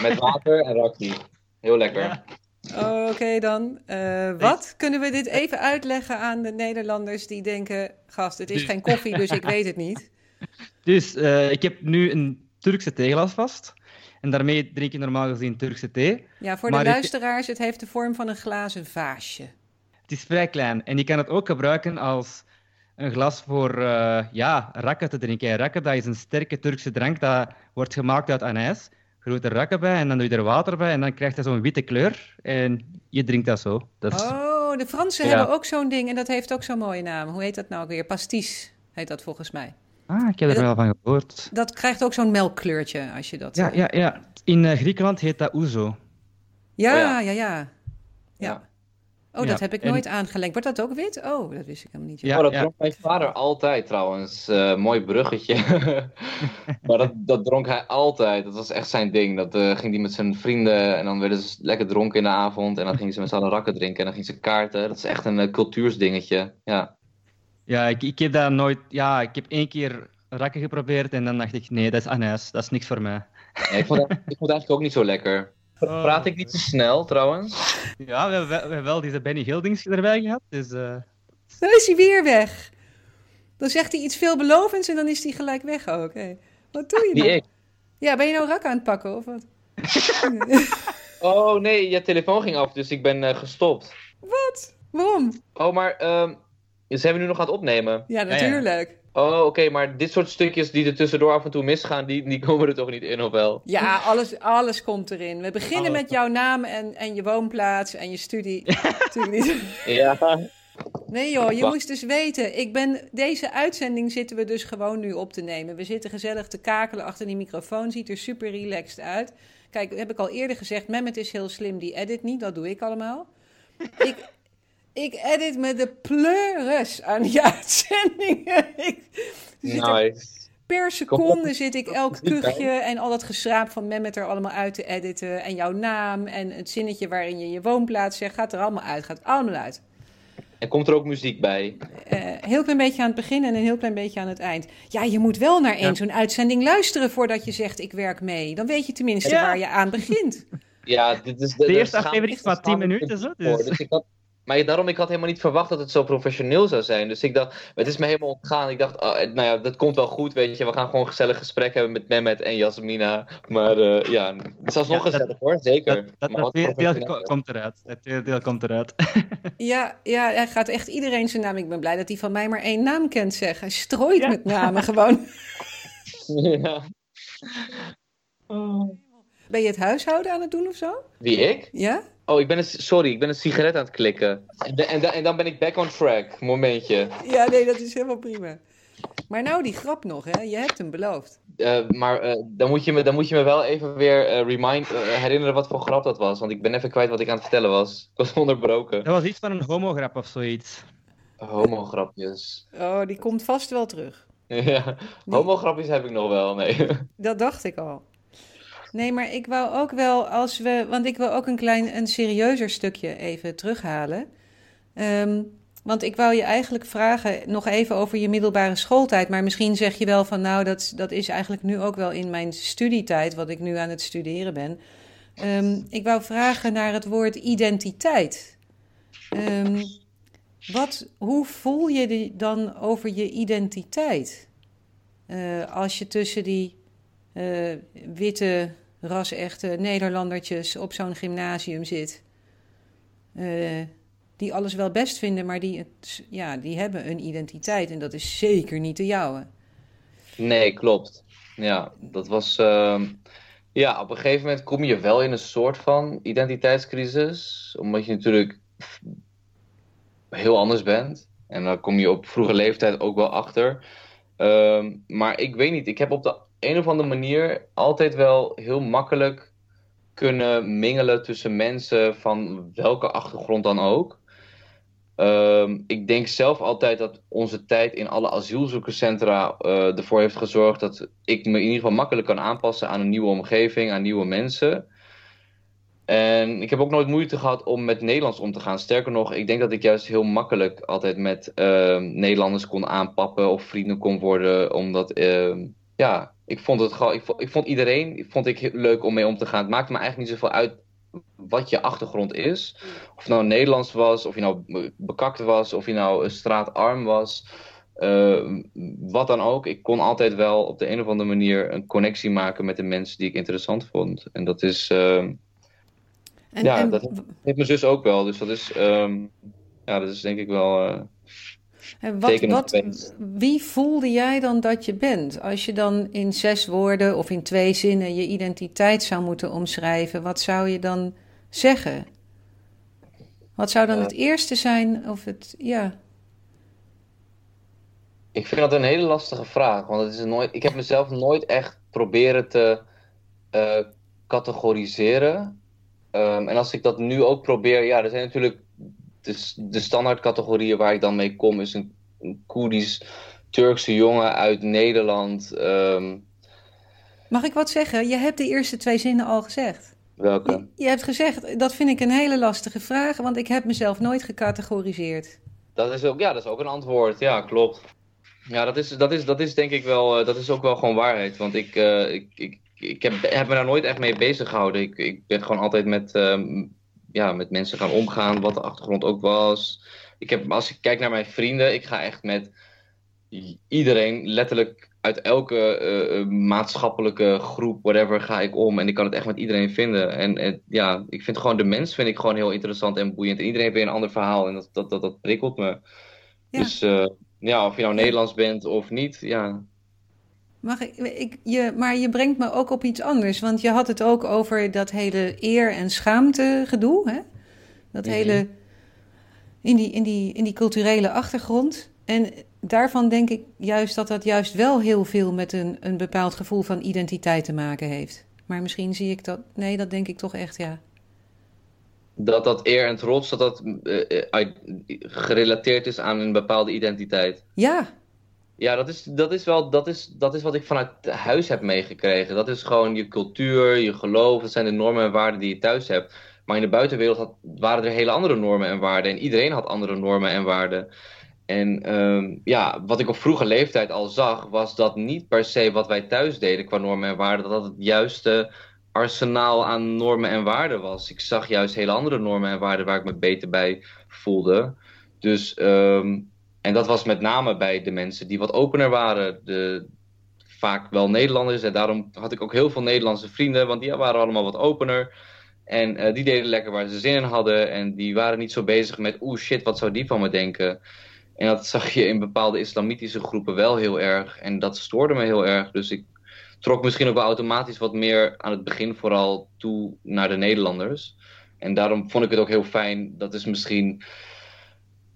Met water en rakkie. Heel lekker. Ja. Oké okay, dan. Uh, wat? Kunnen we dit even uitleggen aan de Nederlanders die denken... Gast, het is geen koffie, dus ik weet het niet. Dus uh, ik heb nu een Turkse theeglas vast. En daarmee drink je normaal gezien Turkse thee. Ja, voor de luisteraars, ik... het heeft de vorm van een glazen vaasje. Het is vrij klein. En je kan het ook gebruiken als een glas voor uh, ja, rakken te drinken. Rakken, dat is een sterke Turkse drank. Dat wordt gemaakt uit anijs. Er rakken bij en dan doe je er water bij. En dan krijgt dat zo'n witte kleur. En je drinkt dat zo. Dat is... Oh, de Fransen ja. hebben ook zo'n ding. En dat heeft ook zo'n mooie naam. Hoe heet dat nou weer? Pastis heet dat volgens mij. Ah, ik heb er dat, wel van gehoord. Dat krijgt ook zo'n melkkleurtje als je dat... Ja, ja, ja. In uh, Griekenland heet dat ouzo. Ja, oh, ja, ja, ja. ja. Oh, Ja, dat heb ik en- nooit aangelengd. Wordt dat ook wit? Oh, dat wist ik helemaal niet. Ja, oh, dat ja. dronk mijn vader altijd trouwens. Eh, mooi bruggetje. maar dat, dat dronk hij altijd. Dat was echt zijn ding. Dat eh, ging hij met zijn vrienden en dan werden ze lekker dronken in de avond. En dan gingen ze met z'n allen rakken drinken en dan gingen ze kaarten. Dat is echt een eh, cultuursdingetje. Ja. Ja, ik, ik heb dat nooit... Ja, ik heb één keer rakken geprobeerd en dan dacht ik, nee, dat is anijs. Dat is niks voor mij. Ja, ik, vond het, ik vond het eigenlijk ook niet zo lekker. Oh. Praat ik niet te snel trouwens? Ja, we hebben, we hebben wel deze Benny Hildings erbij gehad, dus... eh, Dan is hij weer weg. Dan zegt hij iets veelbelovends en dan is hij gelijk weg ook. Wat doe je nou? ik. Ja, ben je nou rak aan het pakken of wat? Oh nee, je telefoon ging af, dus ik ben eh, gestopt. Wat? Waarom? Oh, maar ehm zijn we nu nog aan het opnemen? Ja, ja. natuurlijk. Oh, oké, maar dit soort stukjes die er tussendoor af en toe misgaan, die, die komen er toch niet in, of wel? Ja, alles, alles komt erin. We beginnen Alles. met jouw naam en, en je woonplaats en je studie. Natuurlijk niet. Ja. Nee joh, je moest dus weten. Ik ben, deze uitzending zitten we dus gewoon nu op te nemen. We zitten gezellig te kakelen achter die microfoon. Ziet er super relaxed uit. Kijk, heb ik al eerder gezegd, Mehmet is heel slim. Die edit niet, dat doe ik allemaal. ik, ik edit me de pleuris aan die uitzendingen. ik, er Nice. Per seconde zit ik elk kuchje en al dat geschraap van Mehmet er allemaal uit te editen. En jouw naam en het zinnetje waarin je je woonplaats zegt, gaat er allemaal uit. Gaat allemaal uit. En komt er ook muziek bij? Eh, heel klein beetje aan het begin en een heel klein beetje aan het eind. Ja, je moet wel naar één Ja. zo'n uitzending luisteren voordat je zegt ik werk mee. Dan weet je tenminste Ja. waar je aan begint. Ja, dit is De eerste aflevering maar 10 schaam ik me minuten, zo, dus- Dus ik had, maar daarom, ik had helemaal niet verwacht dat het zo professioneel zou zijn. Dus ik dacht, het is me helemaal ontgaan. Ik dacht, oh, eh, nou ja, dat komt wel goed, weet je. We gaan gewoon een gezellig gesprek hebben met Mehmet en Jasmina. Maar eh, ja, het is alsnog Ja, dat- gezellig hoor, zeker. dat dat, Maar dat deel komt eruit. Het tweede deel komt eruit. Ja, ja, hij gaat echt iedereen zijn naam. Ik ben blij dat hij van mij maar één naam kent zeggen. Hij strooit Ja. met namen gewoon. ja. Ben je het huishouden aan het doen of zo? Wie, ik? Ja? Oh, ik ben een, sorry, ik ben een sigaret aan het klikken. En, de- en, da- en dan ben ik back on track. Momentje. Ja, nee, dat is helemaal prima. Maar nou die grap nog, hè? Je hebt hem beloofd. Eh, maar eh, dan, moet je me, dan moet je me wel even weer eh, remind, herinneren wat voor grap dat was. Want ik ben even kwijt wat ik aan het vertellen was. Ik was onderbroken. Dat was iets van een homograp of zoiets. Homo-grapjes. Oh, die komt vast wel terug. ja, homo-grapjes heb ik nog wel, nee. Dat dacht ik al. Nee, maar ik wou ook wel als we. Want ik wil ook een klein, een serieuzer stukje even terughalen. Ehm, want ik wou je eigenlijk vragen nog even over je middelbare schooltijd. Maar misschien zeg je wel van nou, dat, dat is eigenlijk nu ook wel in mijn studietijd, wat ik nu aan het studeren ben. Ehm, ik wou vragen naar het woord identiteit. Ehm, wat, hoe voel je dan over je identiteit? Eh, als je tussen die eh, witte, ras-echte Nederlandertjes op zo'n gymnasium zit. eh, die alles wel best vinden, maar die, ja, die hebben een identiteit. En dat is zeker niet de jouwe. Nee, klopt. Ja, dat was. ehm, ja, op een gegeven moment kom je wel in een soort van identiteitscrisis. Omdat je natuurlijk heel anders bent. En dan kom je op vroege leeftijd ook wel achter. Ehm, maar ik weet niet, ik heb op de een of andere manier altijd wel heel makkelijk kunnen mingelen tussen mensen van welke achtergrond dan ook. Ehm, ik denk zelf altijd dat onze tijd in alle asielzoekerscentra eh, ervoor heeft gezorgd dat ik me in ieder geval makkelijk kan aanpassen aan een nieuwe omgeving, aan nieuwe mensen. En ik heb ook nooit moeite gehad om met Nederlands om te gaan. Sterker nog, ik denk dat ik juist heel makkelijk altijd met ehm, Nederlanders kon aanpappen of vrienden kon worden. Omdat, ehm, ja, ik vond het gewoon, ik vond, ik vond iedereen vond ik heel leuk om mee om te gaan. Het maakte me eigenlijk niet zoveel uit wat je achtergrond is. Of het nou Nederlands was, of je nou bekakt was, of je nou een straatarm was. eh, wat dan ook. Ik kon altijd wel op de een of andere manier een connectie maken met de mensen die ik interessant vond. En dat is. ehm, En, Ja, en dat- heeft mijn zus ook wel. Dus dat is. ehm, ja, dat is denk ik wel. eh, en wat, wat, wie voelde jij dan dat je bent? Als je dan in zes woorden of in twee zinnen je identiteit zou moeten omschrijven, wat zou je dan zeggen? Wat zou dan het eerste zijn? Of het, ja. Ik vind dat een hele lastige vraag. Want het is nooit, ik heb mezelf nooit echt proberen te eh, categoriseren. Ehm, en als ik dat nu ook probeer, ja, er zijn natuurlijk dus de standaardcategorieën waar ik dan mee kom is een, een Koerdisch Turkse jongen uit Nederland. Ehm, Mag ik wat zeggen? Je hebt de eerste twee zinnen al gezegd. welke? Je, je hebt gezegd, dat vind ik een hele lastige vraag, want ik heb mezelf nooit gecategoriseerd. Dat is ook, ja, dat is ook een antwoord. Ja, klopt. Ja, dat is, dat is, dat is denk ik wel, eh, dat is ook wel gewoon waarheid. Want ik, eh, ik, ik, ik heb, heb me daar nooit echt mee bezig gehouden. Ik, ik ben gewoon altijd met, ehm, ja, met mensen gaan omgaan, wat de achtergrond ook was. Ik heb, als ik kijk naar mijn vrienden, ik ga echt met iedereen, letterlijk uit elke eh, eh, maatschappelijke groep, whatever, ga ik om. En ik kan het echt met iedereen vinden. En eh, ja, ik vind gewoon de mens vind ik gewoon heel interessant en boeiend. En iedereen heeft weer een ander verhaal en dat, dat, dat, dat prikkelt me. Ja. Dus ja, of je nou Nederlands bent of niet, ja. Mag ik, ik, je, maar je brengt me ook op iets anders, want je had het ook over dat hele eer- en schaamte gedoe, hè? Dat hele, in die, in, die, in die culturele achtergrond. En daarvan denk ik juist dat dat juist wel heel veel met een, een bepaald gevoel van identiteit te maken heeft. Maar misschien zie ik dat, nee, dat denk ik toch echt, ja. Dat dat eer en trots, dat dat eh, eh, gerelateerd is aan een bepaalde identiteit. Ja, Ja, dat is, dat is wel, dat is, dat is wat ik vanuit huis heb meegekregen. Dat is gewoon je cultuur, je geloof, dat zijn de normen en waarden die je thuis hebt. Maar in de buitenwereld had, waren er hele andere normen en waarden. En iedereen had andere normen en waarden. En ehm, ja, wat ik op vroege leeftijd al zag, was dat niet per se wat wij thuis deden qua normen en waarden, dat dat het juiste arsenaal aan normen en waarden was. Ik zag juist hele andere normen en waarden waar ik me beter bij voelde. Dus, ehm, en dat was met name bij de mensen die wat opener waren. De, vaak wel Nederlanders. En daarom had ik ook heel veel Nederlandse vrienden, want die waren allemaal wat opener. En eh, die deden lekker waar ze zin in hadden. En die waren niet zo bezig met, oeh shit, wat zou die van me denken? En dat zag je in bepaalde islamitische groepen wel heel erg. En dat stoorde me heel erg. Dus ik trok misschien ook wel automatisch wat meer aan het begin vooral toe naar de Nederlanders. En daarom vond ik het ook heel fijn. Dat is misschien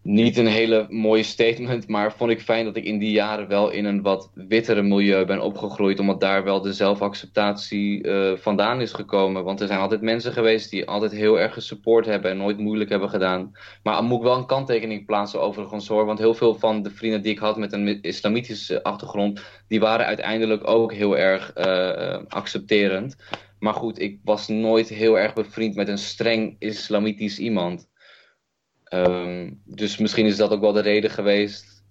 niet een hele mooie statement, maar vond ik fijn dat ik in die jaren wel in een wat wittere milieu ben opgegroeid, omdat daar wel de zelfacceptatie eh, vandaan is gekomen. Want er zijn altijd mensen geweest die altijd heel erg gesupport hebben en nooit moeilijk hebben gedaan. Maar moet ik wel een kanttekening plaatsen overigens hoor, want heel veel van de vrienden die ik had met een islamitische achtergrond, die waren uiteindelijk ook heel erg eh, accepterend. Maar goed, ik was nooit heel erg bevriend met een streng islamitisch iemand. Ehm, dus misschien is dat ook wel de reden geweest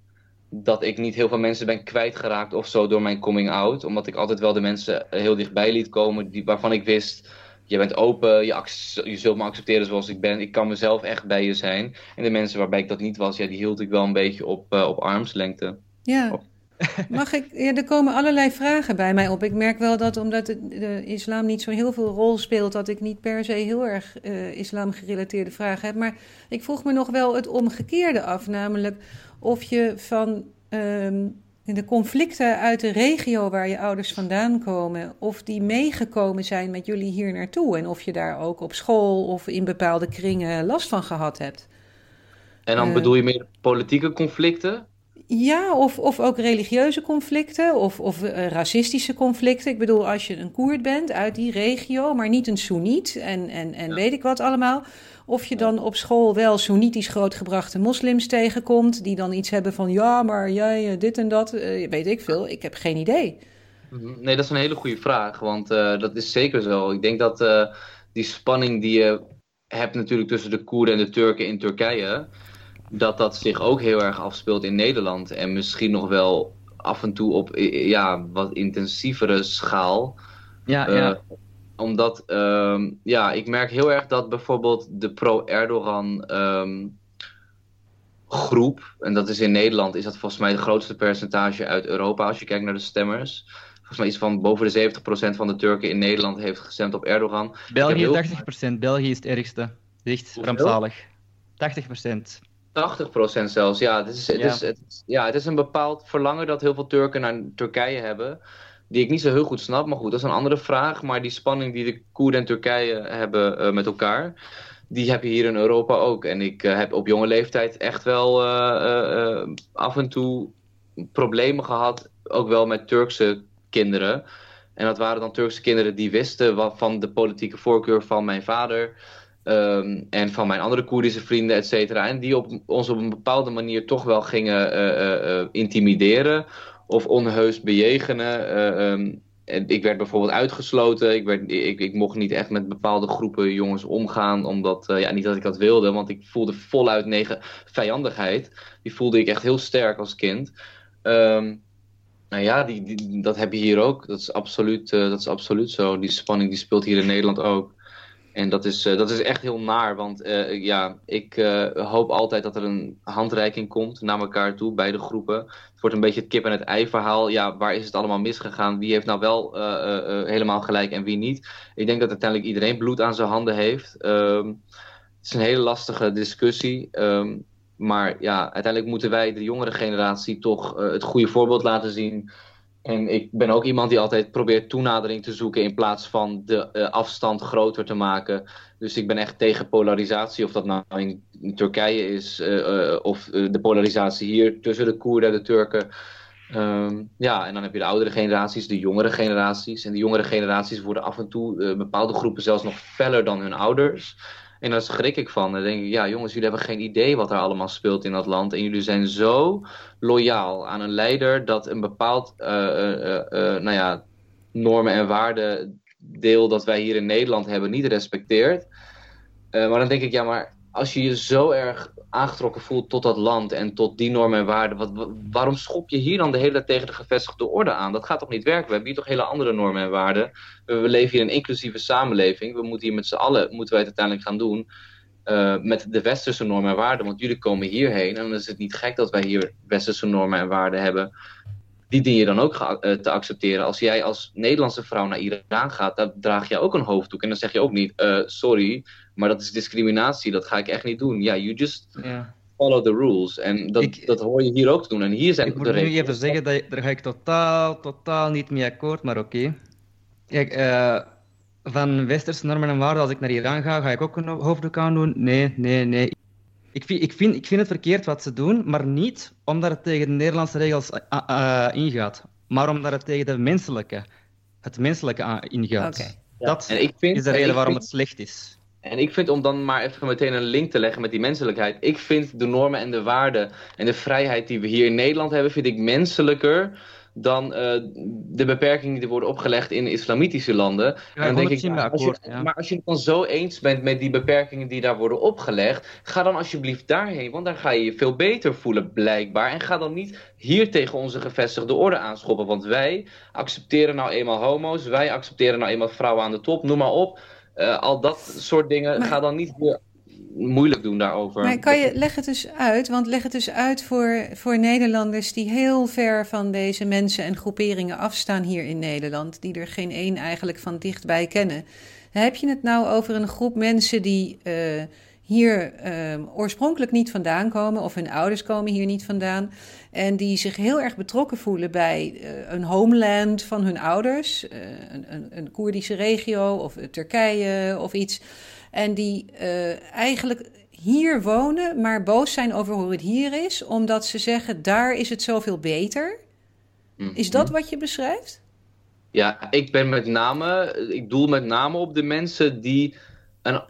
dat ik niet heel veel mensen ben kwijtgeraakt of zo door mijn coming out. Omdat ik altijd wel de mensen heel dichtbij liet komen die, waarvan ik wist, je bent open, je, je zult me accepteren zoals ik ben. Ik kan mezelf echt bij je zijn. En de mensen waarbij ik dat niet was, ja, die hield ik wel een beetje op, uh, op armslengte. Ja. Mag ik? Ja, er komen allerlei vragen bij mij op. Ik merk wel dat omdat de, de islam niet zo heel veel rol speelt, dat ik niet per se heel erg uh, islamgerelateerde vragen heb. Maar ik vroeg me nog wel het omgekeerde af, namelijk of je van um, de conflicten uit de regio waar je ouders vandaan komen, of die meegekomen zijn met jullie hier naartoe en of je daar ook op school of in bepaalde kringen last van gehad hebt. En dan uh, bedoel je meer politieke conflicten? Ja, of, of ook religieuze conflicten of, of uh, racistische conflicten. Ik bedoel, als je een Koerd bent uit die regio, maar niet een Soeniet en, en, en ja. weet ik wat allemaal. Of je dan op school wel Soenitisch grootgebrachte moslims tegenkomt, die dan iets hebben van ja, maar jij dit en dat, uh, weet ik veel. Ik heb geen idee. Nee, dat is een hele goede vraag, want uh, dat is zeker zo. Ik denk dat die spanning die je hebt natuurlijk tussen de Koerden en de Turken in Turkije dat dat zich ook heel erg afspeelt in Nederland. En misschien nog wel af en toe op ja, wat intensievere schaal. Ja, ja. Uh, omdat, uh, ja, ik merk heel erg dat bijvoorbeeld de pro-Erdogan um, groep, en dat is in Nederland, is dat volgens mij het grootste percentage uit Europa als je kijkt naar de stemmers. Volgens mij iets van boven de 70% van de Turken in Nederland heeft gestemd op Erdogan. België heel... 80%, België is het ergste. Echt rampzalig. 80%. 80% zelfs, ja. Het is, het, ja. Is, het, ja. het is een bepaald verlangen dat heel veel Turken naar Turkije hebben. Die ik niet zo heel goed snap, maar goed, dat is een andere vraag. Maar die spanning die de Koerden en Turkije hebben uh, met elkaar, die heb je hier in Europa ook. En ik uh, heb op jonge leeftijd echt wel uh, af en toe problemen gehad, ook wel met Turkse kinderen. En dat waren dan Turkse kinderen die wisten wat van de politieke voorkeur van mijn vader. Ehm, en van mijn andere Koerdische vrienden, et cetera. En die op, ons op een bepaalde manier toch wel gingen uh, intimideren of onheus bejegenen. Ehm, en ik werd bijvoorbeeld uitgesloten. Ik, werd, ik, ik mocht niet echt met bepaalde groepen jongens omgaan. Omdat, ja, niet dat ik dat wilde, want ik voelde voluit negen vijandigheid. Die voelde ik echt heel sterk als kind. Um, nou ja, die, dat heb je hier ook. Dat is, absoluut, dat is absoluut zo. Die spanning die speelt hier in Nederland ook. En dat is, uh, dat is echt heel naar, want uh, ja, ik uh, hoop altijd dat er een handreiking komt naar elkaar toe, bij de groepen. Het wordt een beetje het kip en het ei verhaal. Ja, waar is het allemaal misgegaan? Wie heeft nou wel helemaal gelijk en wie niet? Ik denk dat uiteindelijk iedereen bloed aan zijn handen heeft. Um, het is een hele lastige discussie. Um, maar ja, uiteindelijk moeten wij, de jongere generatie, toch het goede voorbeeld laten zien. En ik ben ook iemand die altijd probeert toenadering te zoeken in plaats van de uh, afstand groter te maken. Dus ik ben echt tegen polarisatie, of dat nou in, Turkije is uh, of de polarisatie hier tussen de Koerden en de Turken. Um, ja, en dan heb je de oudere generaties, de jongere generaties. En de jongere generaties worden af en toe, bepaalde groepen zelfs nog feller dan hun ouders. En daar schrik ik van. Dan denk ik, ja jongens, jullie hebben geen idee wat er allemaal speelt in dat land. En jullie zijn zo loyaal aan een leider dat een bepaald uh, nou ja, normen en waarden deel dat wij hier in Nederland hebben niet respecteert. maar dan denk ik, ja maar als je je zo erg aangetrokken voelt tot dat land en tot die normen en waarden, wat, waarom schop je hier dan de hele tijd tegen de gevestigde orde aan? Dat gaat toch niet werken? We hebben hier toch hele andere normen en waarden. We, leven hier in een inclusieve samenleving. We moeten hier met z'n allen, moeten wij het uiteindelijk gaan doen, uh, met de westerse normen en waarden. Want jullie komen hierheen en dan is het niet gek dat wij hier westerse normen en waarden hebben. Die dien je dan ook uh, te accepteren. Als jij als Nederlandse vrouw naar Iran gaat, dan draag je ook een hoofddoek. En dan zeg je ook niet, uh, sorry, maar dat is discriminatie, dat ga ik echt niet doen. Ja, you just ja. follow the rules. En dat, ik, dat hoor je hier ook te doen. En hier zijn ik moet nu even zeggen, dat, daar ga ik totaal, totaal niet mee akkoord, maar oké. Okay. Kijk, uh, van westerse normen en waarden, als ik naar Iran ga, ga ik ook een hoofddoek aan doen? Nee, nee, nee. Ik vind, ik, vind, ik vind het verkeerd wat ze doen, maar niet omdat het tegen de Nederlandse regels uh, uh, ingaat, maar omdat het tegen de menselijke, het menselijke ingaat. Okay. Dat ja. vind, is de reden waarom vind... het slecht is. En ik vind, om dan maar even meteen een link te leggen met die menselijkheid. Ik vind de normen en de waarden en de vrijheid die we hier in Nederland hebben, vind ik menselijker dan uh, de beperkingen die worden opgelegd in islamitische landen. Ja, en dan denk ik, als je, ja. maar als je het dan zo eens bent met die beperkingen die daar worden opgelegd, ga dan alsjeblieft daarheen, want daar ga je je veel beter voelen, blijkbaar. En ga dan niet hier tegen onze gevestigde orde aanschoppen, want wij accepteren nou eenmaal homo's, wij accepteren nou eenmaal vrouwen aan de top, noem maar op. Uh, al dat soort dingen, maar... ga dan niet weer moeilijk doen daarover. Maar kan je, leg het dus uit, want leg het dus uit voor, voor Nederlanders die heel ver van deze mensen en groeperingen afstaan hier in Nederland, die er geen één eigenlijk van dichtbij kennen. Heb je het nou over een groep mensen die uh, hier uh, oorspronkelijk niet vandaan komen, of hun ouders komen hier niet vandaan, en die zich heel erg betrokken voelen bij uh, een homeland van hun ouders, een, een, een Koerdische regio of Turkije of iets. En die uh, eigenlijk hier wonen, maar boos zijn over hoe het hier is, omdat ze zeggen daar is het zoveel beter. Is dat wat je beschrijft? Ja, ik ben met name, ik doel met name op de mensen die een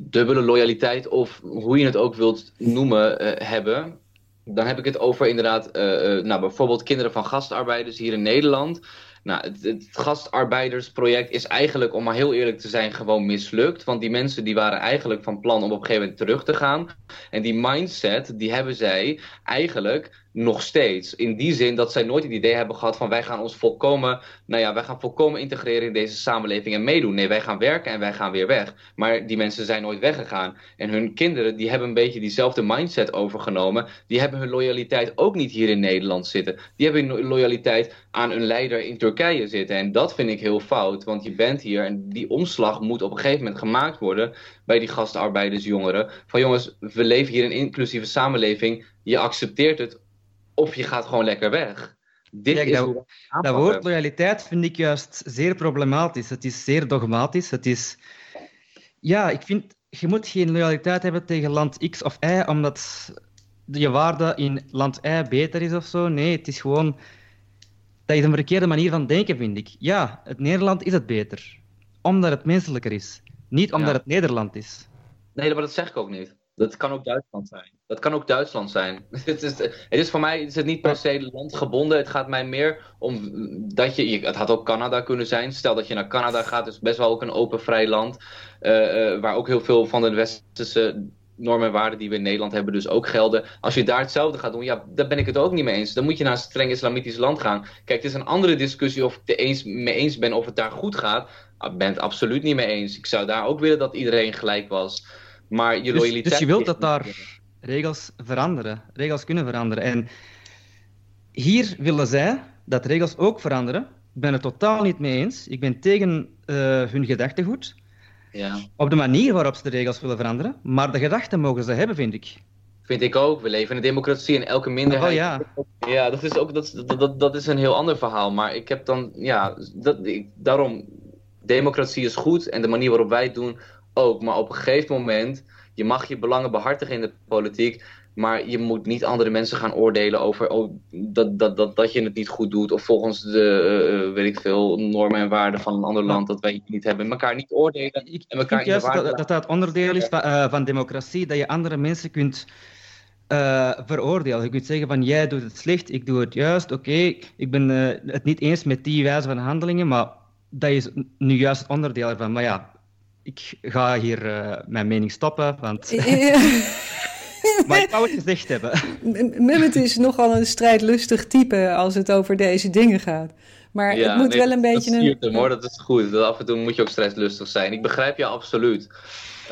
dubbele loyaliteit, of hoe je het ook wilt noemen, uh, hebben. Dan heb ik het over inderdaad, uh, nou, bijvoorbeeld kinderen van gastarbeiders hier in Nederland. Nou, het, het, gastarbeidersproject is eigenlijk, om maar heel eerlijk te zijn, gewoon mislukt. Want die mensen die waren eigenlijk van plan om op een gegeven moment terug te gaan. En die mindset, die hebben zij eigenlijk nog steeds. In die zin dat zij nooit het idee hebben gehad van wij gaan ons volkomen, nou ja, wij gaan volkomen integreren in deze samenleving en meedoen. Nee, wij gaan werken en wij gaan weer weg. Maar die mensen zijn nooit weggegaan. En hun kinderen, die hebben een beetje diezelfde mindset overgenomen. Die hebben hun loyaliteit ook niet hier in Nederland zitten. Die hebben hun loyaliteit aan een leider in Turkije zitten. En dat vind ik heel fout, want je bent hier en die omslag moet op een gegeven moment gemaakt worden bij die gastarbeidersjongeren. Van jongens, we leven hier in een inclusieve samenleving. Je accepteert het of je gaat gewoon lekker weg. Dit Kijk, is dat, dat woord loyaliteit vind ik juist zeer problematisch. Het is zeer dogmatisch. Het is... Ja, ik vind, je moet geen loyaliteit hebben tegen land X of Y, omdat je waarde in land Y beter is of zo. Nee, het is gewoon... Dat is een verkeerde manier van denken, vind ik. Ja, het Nederland is het beter, omdat het menselijker is. Niet omdat het Nederland is. Nee, maar dat zeg ik ook niet. Dat kan ook Duitsland zijn. Dat kan ook Duitsland zijn. het, is, het is voor mij is het niet per se landgebonden. Het gaat mij meer om dat je, Het had ook Canada kunnen zijn. Stel dat je naar Canada gaat, is best wel ook een open, vrij land. Uh, uh, waar ook heel veel van de westerse normen en waarden die we in Nederland hebben dus ook gelden. Als je daar hetzelfde gaat doen, ja, daar ben ik het ook niet mee eens. Dan moet je naar een streng islamitisch land gaan. Kijk, het is een andere discussie of ik het eens, mee eens ben of het daar goed gaat. Ik ben het absoluut niet mee eens. Ik zou daar ook willen dat iedereen gelijk was. Maar je dus, loyaliteit... Dus je wilt dat daar regels veranderen, regels kunnen veranderen. En hier willen zij dat regels ook veranderen. Ik ben het totaal niet mee eens. Ik ben tegen uh, hun gedachtegoed. Ja. Op de manier waarop ze de regels willen veranderen. Maar de gedachten mogen ze hebben, vind ik. Vind ik ook. We leven in een democratie en elke minderheid. Oh, ja. ja, dat is ook dat, dat, dat is een heel ander verhaal. Maar ik heb dan, ja, dat, ik, daarom, democratie is goed en de manier waarop wij het doen ook. Maar op een gegeven moment, je mag je belangen behartigen in de politiek. Maar je moet niet andere mensen gaan oordelen over oh, dat, dat, dat, dat je het niet goed doet. Of volgens de, uh, weet ik veel, normen en waarden van een ander land dat wij niet hebben. Elkaar niet oordelen. Ik, en elkaar juist dat, dat dat onderdeel is van, uh, van democratie. Dat je andere mensen kunt uh, veroordelen. Je kunt zeggen van jij doet het slecht, ik doe het juist. Oké, ik ben het niet eens met die wijze van handelingen. Maar dat is nu juist het onderdeel ervan. Maar ja, ik ga hier mijn mening stoppen. Want... Maar ik wou het gezegd hebben. Mehmet is nogal een strijdlustig type als het over deze dingen gaat. Maar het moet wel een beetje dat een... Hem, hoor, dat is goed. Dat af en toe moet je ook strijdlustig zijn. Ik begrijp je absoluut.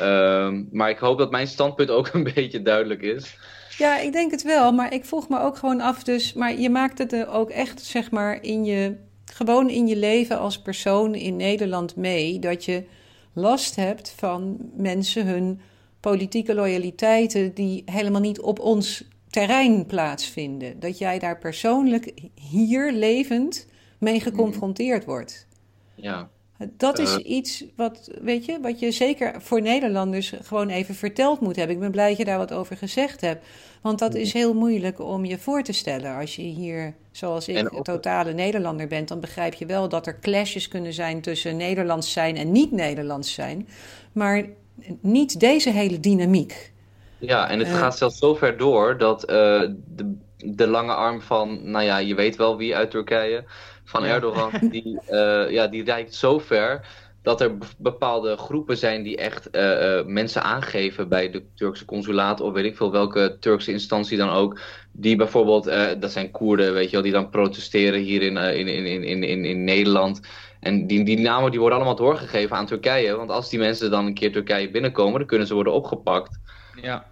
Um, maar ik hoop dat mijn standpunt ook een beetje duidelijk is. Ja, ik denk het wel. Maar ik vroeg me ook gewoon af dus... Maar je maakt het ook echt, zeg maar, in je... Gewoon in je leven als persoon in Nederland mee... dat je last hebt van mensen hun politieke loyaliteiten die helemaal niet op ons terrein plaatsvinden. Dat jij daar persoonlijk hier levend mee geconfronteerd wordt. Ja. Dat is uh, iets wat, weet je, wat je zeker voor Nederlanders gewoon even verteld moet hebben. Ik ben blij dat je daar wat over gezegd hebt. Want dat is heel moeilijk om je voor te stellen. Als je hier, zoals ik, een totale Nederlander bent, dan begrijp je wel dat er clashes kunnen zijn tussen Nederlands zijn en niet-Nederlands zijn. Maar niet deze hele dynamiek. Ja, en het gaat zelfs zo ver door dat uh, de, de lange arm van, nou ja, je weet wel wie uit Turkije, van Erdogan, die, uh, ja, die reikt zo ver dat er bepaalde groepen zijn die echt uh, mensen aangeven bij de Turkse consulaat of weet ik veel welke Turkse instantie dan ook. Die bijvoorbeeld, dat zijn Koerden, weet je wel, die dan protesteren hier in, in, in, in, in, in Nederland. En die, die namen die worden allemaal doorgegeven aan Turkije. Want als die mensen dan een keer Turkije binnenkomen, dan kunnen ze worden opgepakt. Ja.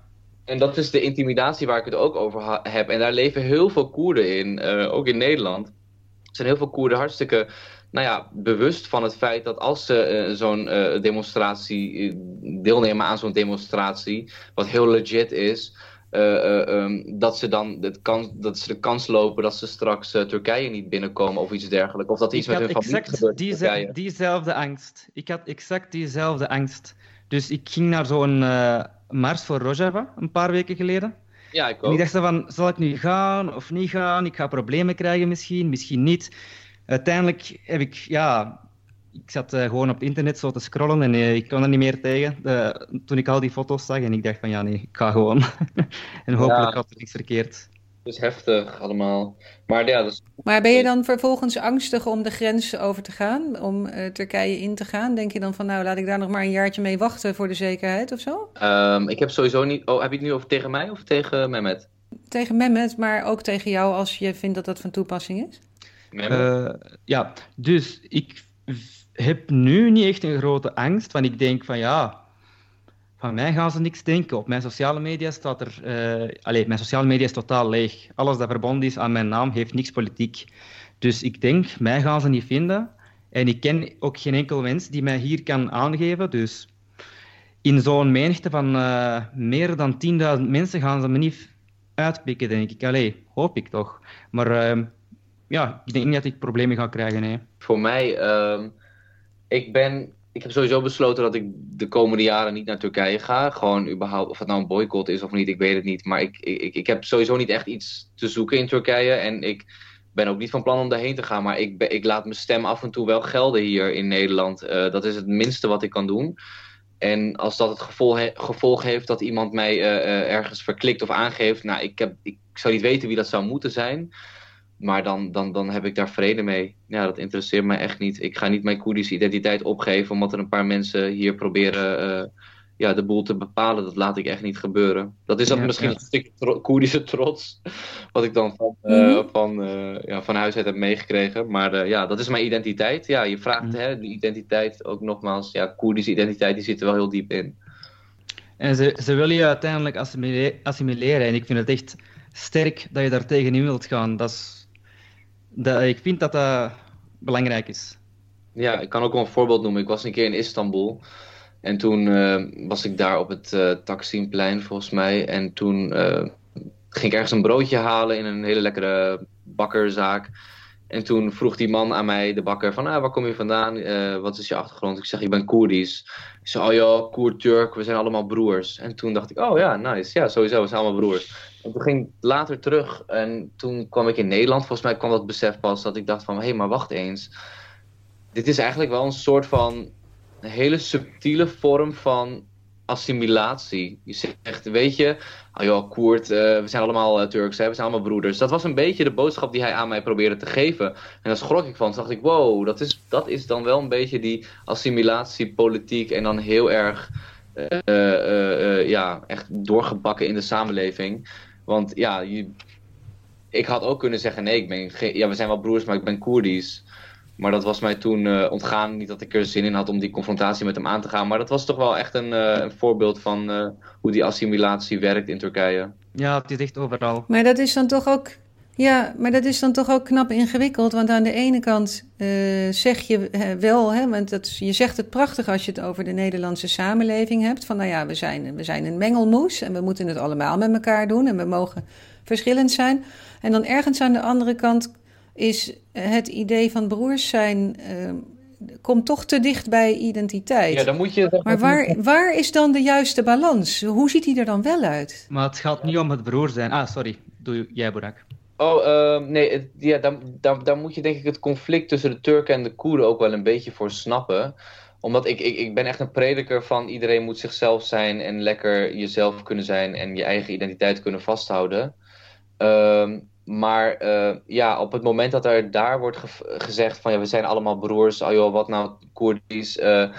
En dat is de intimidatie waar ik het ook over heb. En daar leven heel veel Koerden in, ook in Nederland. Er zijn heel veel Koerden hartstikke nou ja, bewust van het feit dat als ze uh, zo'n uh, demonstratie deelnemen aan zo'n demonstratie, wat heel legit is, um, dat, ze dan het kan, dat ze de kans lopen dat ze straks Turkije niet binnenkomen of iets dergelijks. Of dat iets met hun familie gebeurt. Die, diezelfde angst. Ik had exact diezelfde angst. Dus ik ging naar zo'n uh, mars voor Rojava een paar weken geleden. Ja, ik ook. En ik dacht van, zal ik nu gaan of niet gaan? Ik ga problemen krijgen misschien, misschien niet. Uiteindelijk heb ik, ja, ik zat uh, gewoon op het internet zo te scrollen en uh, ik kon er niet meer tegen. Uh, toen ik al die foto's zag en ik dacht van ja, nee, ik ga gewoon. en hopelijk ja, had er niks verkeerd. Het is heftig allemaal. Maar, ja, dus... maar ben je dan vervolgens angstig om de grens over te gaan, om Turkije in te gaan? Denk je dan van nou, laat ik daar nog maar een jaartje mee wachten voor de zekerheid of zo? Um, ik heb sowieso niet. Oh, heb je het nu over tegen mij of tegen Mehmet? Tegen Mehmet, maar ook tegen jou als je vindt dat dat van toepassing is? Ja, dus ik heb nu niet echt een grote angst. Want ik denk van ja, van mij gaan ze niks denken. Op mijn sociale media staat er. Uh, allez, mijn sociale media is totaal leeg. Alles dat verbonden is aan mijn naam heeft niks politiek. Dus ik denk, mij gaan ze niet vinden. En ik ken ook geen enkel mens die mij hier kan aangeven. Dus in zo'n menigte van uh, meer dan 10.000 mensen gaan ze me niet uitpikken, denk ik. Allee, hoop ik toch. Maar uh, ja, ik denk niet dat ik problemen ga krijgen. Nee. Voor mij. Uh ik ben. Ik heb sowieso besloten dat ik de komende jaren niet naar Turkije ga. Gewoon überhaupt, of het nou een boycott is of niet, ik weet het niet. Maar ik, ik, ik heb sowieso niet echt iets te zoeken in Turkije. En ik ben ook niet van plan om daarheen te gaan. Maar ik, ik laat mijn stem af en toe wel gelden hier in Nederland. Uh, dat is het minste wat ik kan doen. En als dat het gevolg, heeft dat iemand mij ergens verklikt of aangeeft, nou, ik, heb, ik zou niet weten wie dat zou moeten zijn. Maar dan, dan, dan heb ik daar vrede mee. Ja, dat interesseert mij echt niet. Ik ga niet mijn Koerdische identiteit opgeven omdat er een paar mensen hier proberen uh, ja, de boel te bepalen. Dat laat ik echt niet gebeuren. Dat is dan misschien een stukje tro Koerdische trots, wat ik dan van, uh, van, uh, ja, van huis uit heb meegekregen. Maar ja, dat is mijn identiteit. Ja, je vraagt mm. hè, die identiteit ook nogmaals. Ja, Koerdische identiteit, die zit er wel heel diep in. En ze, ze willen je uiteindelijk assimileren. En ik vind het echt sterk dat je daar tegenin wilt gaan. Dat is dat, ik vind dat dat belangrijk is. Ja, ik kan ook wel een voorbeeld noemen. Ik was een keer in Istanbul. En toen uh, was ik daar op het uh, Taksimplein, volgens mij. En toen uh, ging ik ergens een broodje halen in een hele lekkere bakkerzaak. En toen vroeg die man aan mij, de bakker, van ah, waar kom je vandaan? wat is je achtergrond? Ik zeg, ik ben Koerdisch. Ik zei, oh ja, Koerd, Turk, we zijn allemaal broers. En toen dacht ik, oh ja, nice. Ja, sowieso, we zijn allemaal broers. En toen ging later terug en toen kwam ik in Nederland. Volgens mij kwam dat besef pas dat ik dacht van, hé, hey, maar wacht eens. Dit is eigenlijk wel een soort van een hele subtiele vorm van assimilatie. Je zegt, weet je, oh joh, Koert, uh, we zijn allemaal uh, Turks, hè, we zijn allemaal broeders. Dat was een beetje de boodschap die hij aan mij probeerde te geven. En daar schrok ik van. Toen dacht ik, wow, dat is, dat is dan wel een beetje die assimilatiepolitiek en dan heel erg, uh, ja, echt doorgebakken in de samenleving. Want ja, je, ik had ook kunnen zeggen: nee, ik ben ja, we zijn wel broers, maar ik ben Koerdisch. Maar dat was mij toen uh, ontgaan. Niet dat ik er zin in had om die confrontatie met hem aan te gaan. Maar dat was toch wel echt een, uh, een voorbeeld van uh, hoe die assimilatie werkt in Turkije. Ja, het is echt overal. Maar dat is dan toch ook. Ja, maar dat is dan toch ook knap ingewikkeld. Want aan de ene kant zeg je wel, hè, want dat, je zegt het prachtig als je het over de Nederlandse samenleving hebt. Van nou ja, we zijn, we zijn een mengelmoes en we moeten het allemaal met elkaar doen en we mogen verschillend zijn. En dan ergens aan de andere kant is het idee van broers zijn. Uh, komt toch te dicht bij identiteit. Ja, dan moet je... Maar waar, waar is dan de juiste balans? Hoe ziet die er dan wel uit? Maar het gaat niet om het broer zijn. Ah, sorry. Doe jij, Borak. Oh, uh, nee, ja, dan, dan, moet je denk ik het conflict tussen de Turken en de Koerden ook wel een beetje voor snappen omdat ik, ik, ik ben echt een prediker van iedereen moet zichzelf zijn en lekker jezelf kunnen zijn en je eigen identiteit kunnen vasthouden. Uh, maar uh, ja, op het moment dat er daar wordt gezegd van ja, we zijn allemaal broers, oh joh, wat nou Koerdisch. Uh,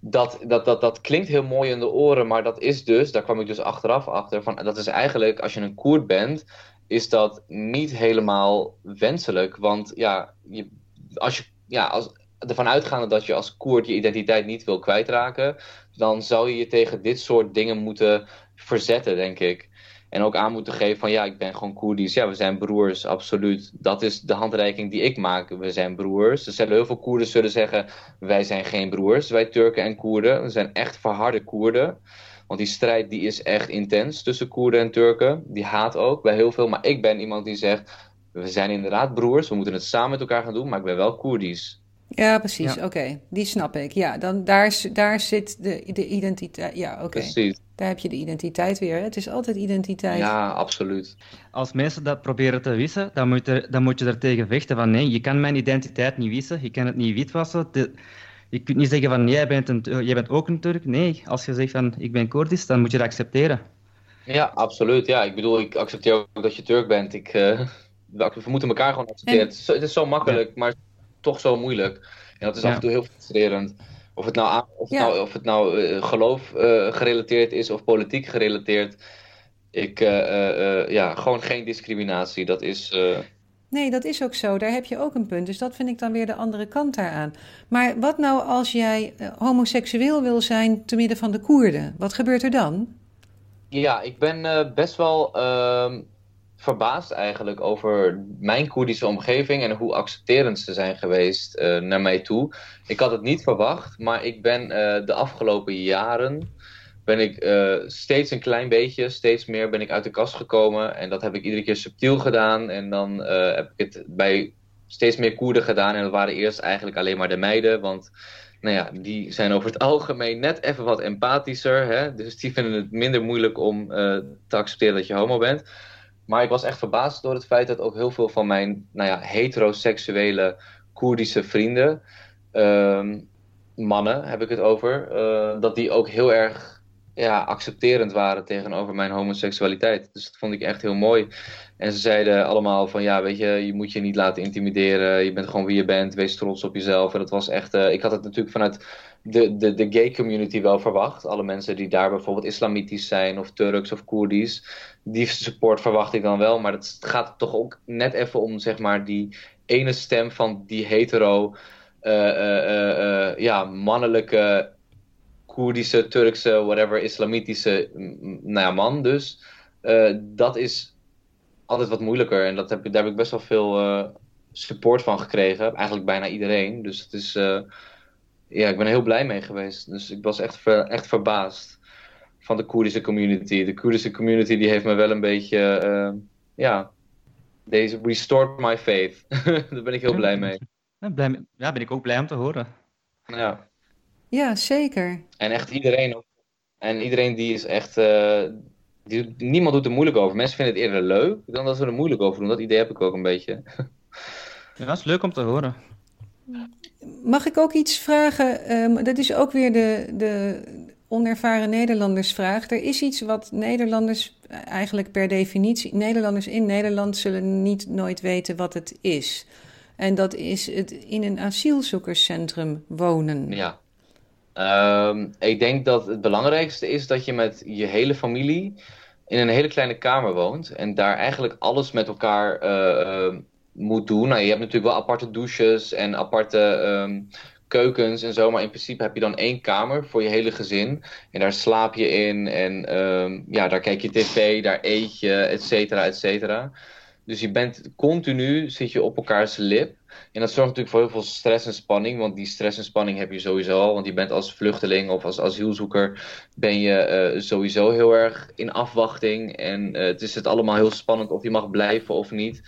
dat, dat, dat, dat klinkt heel mooi in de oren, maar dat is dus, daar kwam ik dus achteraf achter, van dat is eigenlijk, als je een Koerd bent, is dat niet helemaal wenselijk. Want ja, je, als je, ja als, ervan uitgaande dat je als Koerd je identiteit niet wil kwijtraken, dan zou je je tegen dit soort dingen moeten verzetten, denk ik. En ook aan moeten geven van ja, ik ben gewoon Koerdisch. Ja, we zijn broers, absoluut. Dat is de handreiking die ik maak. We zijn broers. Er zullen heel veel Koerden zullen zeggen, wij zijn geen broers, wij Turken en Koerden. We zijn echt verharde Koerden. Want die strijd die is echt intens tussen Koerden en Turken. Die haat ook bij heel veel. Maar ik ben iemand die zegt, we zijn inderdaad broers. We moeten het samen met elkaar gaan doen, maar ik ben wel Koerdisch. Ja, precies. Oké, die snap ik. Ja, dan daar, daar zit de, de identiteit. Ja, oké. Precies. Daar heb je de identiteit weer. Het is altijd identiteit. Ja, absoluut. Als mensen dat proberen te wissen, dan moet, er, dan moet je er tegen vechten van nee, je kan mijn identiteit niet wissen, je kan het niet witwassen. Je kunt niet zeggen van jij bent, een, jij bent ook een Turk. Nee, als je zegt van ik ben Koerdisch, dan moet je dat accepteren. Ja, absoluut. Ja, ik bedoel, ik accepteer ook dat je Turk bent. Ik, uh, we moeten elkaar gewoon accepteren. Het, is zo, het, is zo, makkelijk, maar toch zo moeilijk. En dat is af en toe heel frustrerend. Of het nou, of nou, of het nou uh, geloof uh, gerelateerd is of politiek gerelateerd. Ik, uh, ja, gewoon geen discriminatie. Dat is. Nee, dat is ook zo. Daar heb je ook een punt. Dus dat vind ik dan weer de andere kant daaraan. Maar wat nou als jij homoseksueel wil zijn te midden van de Koerden? Wat gebeurt er dan? Ja, ik ben best wel ehm, verbaasd eigenlijk over mijn Koerdische omgeving en hoe accepterend ze zijn geweest uh, naar mij toe. Ik had het niet verwacht, maar ik ben de afgelopen jaren ben ik uh, steeds een klein beetje, steeds meer ben ik uit de kast gekomen. En dat heb ik iedere keer subtiel gedaan. En dan heb ik het bij steeds meer Koerden gedaan. En dat waren eerst eigenlijk alleen maar de meiden, want nou ja, die zijn over het algemeen net even wat empathischer. Hè? Dus die vinden het minder moeilijk om te accepteren dat je homo bent. Maar ik was echt verbaasd door het feit dat ook heel veel van mijn nou ja, heteroseksuele Koerdische vrienden. Um, mannen heb ik het over, dat die ook heel erg ja, accepterend waren tegenover mijn homoseksualiteit. Dus dat vond ik echt heel mooi. En ze zeiden allemaal van ja, weet je, je moet je niet laten intimideren. Je bent gewoon wie je bent. Wees trots op jezelf. En dat was echt. Uh, ik had het natuurlijk vanuit de, de, de gay community wel verwacht. Alle mensen die daar bijvoorbeeld islamitisch zijn, of Turks of Koerdisch. Die support verwacht ik dan wel. Maar het gaat toch ook net even om zeg maar die ene stem van die hetero. Uh, ja, mannelijke Koerdische, Turkse, whatever, islamitische nou ja, man dus. dat is altijd wat moeilijker. En dat heb, daar heb ik best wel veel uh, support van gekregen. Eigenlijk bijna iedereen. Dus het is, uh, ja, ik ben er heel blij mee geweest. Dus ik was echt, ver, echt verbaasd van de Koerdische community. De Koerdische community die heeft me wel een beetje, ja, deze restored my faith. Daar ben ik heel blij mee. Ja, blij, ja, ben ik ook blij om te horen. Ja. Ja, zeker. En echt iedereen En iedereen die is echt, die, niemand doet er moeilijk over. Mensen vinden het eerder leuk dan dat ze er moeilijk over doen. Dat idee heb ik ook een beetje. Ja, dat is leuk om te horen. Mag ik ook iets vragen? Ehm, dat is ook weer de, de onervaren Nederlandersvraag. Er is iets wat Nederlanders eigenlijk per definitie... Nederlanders in Nederland zullen niet nooit weten wat het is. En dat is het in een asielzoekerscentrum wonen. Ja. Ehm, ik denk dat het belangrijkste is dat je met je hele familie in een hele kleine kamer woont en daar eigenlijk alles met elkaar eh, ehm, moet doen. Nou, je hebt natuurlijk wel aparte douches en aparte ehm, keukens en zo, maar in principe heb je dan één kamer voor je hele gezin. En daar slaap je in en ja, daar kijk je tv, daar eet je, et cetera, et cetera. Dus je bent continu, zit je op elkaars lip. En dat zorgt natuurlijk voor heel veel stress en spanning. Want die stress en spanning heb je sowieso al. Want je bent als vluchteling of als asielzoeker ben je uh, sowieso heel erg in afwachting. En uh, het is het allemaal heel spannend of je mag blijven of niet.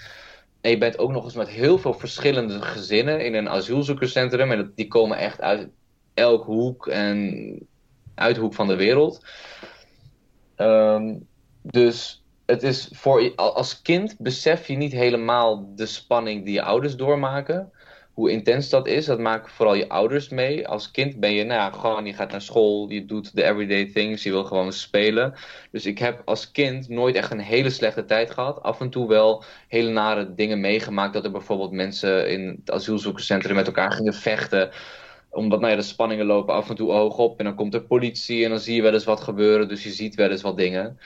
En je bent ook nog eens met heel veel verschillende gezinnen in een asielzoekerscentrum. En die komen echt uit elk hoek en uithoek van de wereld. Um, dus het is voor, als kind besef je niet helemaal de spanning die je ouders doormaken. Hoe intens dat is, dat maken vooral je ouders mee. Als kind ben je, nou ja, gewoon, je gaat naar school, je doet de everyday things, je wil gewoon spelen. Dus ik heb als kind nooit echt een hele slechte tijd gehad. Af en toe wel hele nare dingen meegemaakt. Dat er bijvoorbeeld mensen in het asielzoekerscentrum met elkaar gingen vechten omdat nou ja, de spanningen lopen af en toe hoog op. En dan komt er politie en dan zie je wel eens wat gebeuren. Dus je ziet wel eens wat dingen.